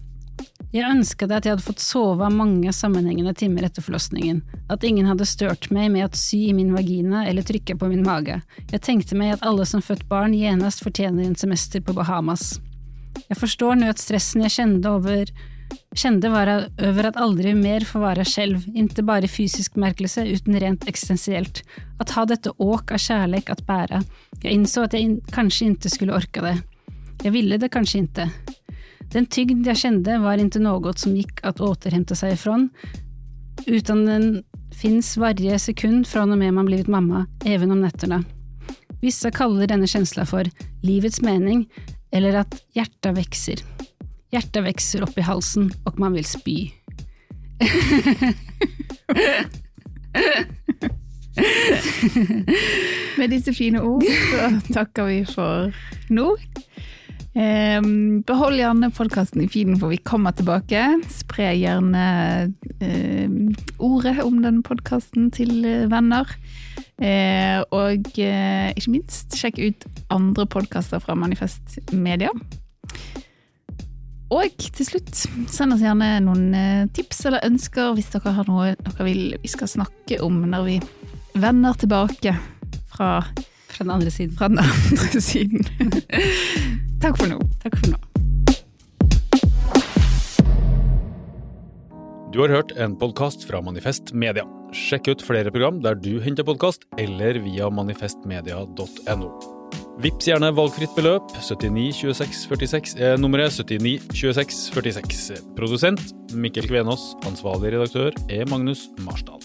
Jeg ønsket at jeg hadde fått sove mange sammenhengende timer etter forlossningen, at ingen hadde størt meg med å sy i min vagina eller trykke på min mage. Jeg tenkte meg at alle som født barn gjenest fortjener en semester på Bahamas. Jeg forstår nå at stressen jeg kjente over kjente var over at aldri mer får være skjelv, inte bare fysisk merkelse, uten rent eksistensielt. At ha dette åk av kjærleik at bære. Jeg innså at jeg kanskje ikke skulle orke det. Jeg ville det kanskje inte. Den tygd jeg kjende var inte något som gikk at återhente seg ifrån, utan den finns varje sekund från och med man blivit mamma, även om nätterna. Vissa kaller denne känsla for livets mening, eller at hjertet vekser. Hjertet vekser opp i halsen, og man vil spy. Med disse fine ord så takker vi for nå. Ehm, behold gjerne podkasten i feeden, for vi kommer tilbake. Spre gjerne eh, ordet om den podkasten til eh, venner. Eh, og eh, ikke minst, sjekk ut andre podkaster fra Manifest Media. Og til slutt, send oss gjerne noen eh, tips eller ønsker hvis dere har noe dere vil vi skal snakke om når vi vender tilbake fra, Fra den andre siden. fra den andre siden. Takk for nå. Takk for nå. Du har hørt en podkast fra Manifest Media. Sjekk ut flere program der du henter podkast, eller via manifestmedia.no. Vips gjerne valgfritt beløp. 792646 er nummeret 792646. Produsent Mikkel Kvenås. Ansvarlig redaktør er Magnus Marsdal.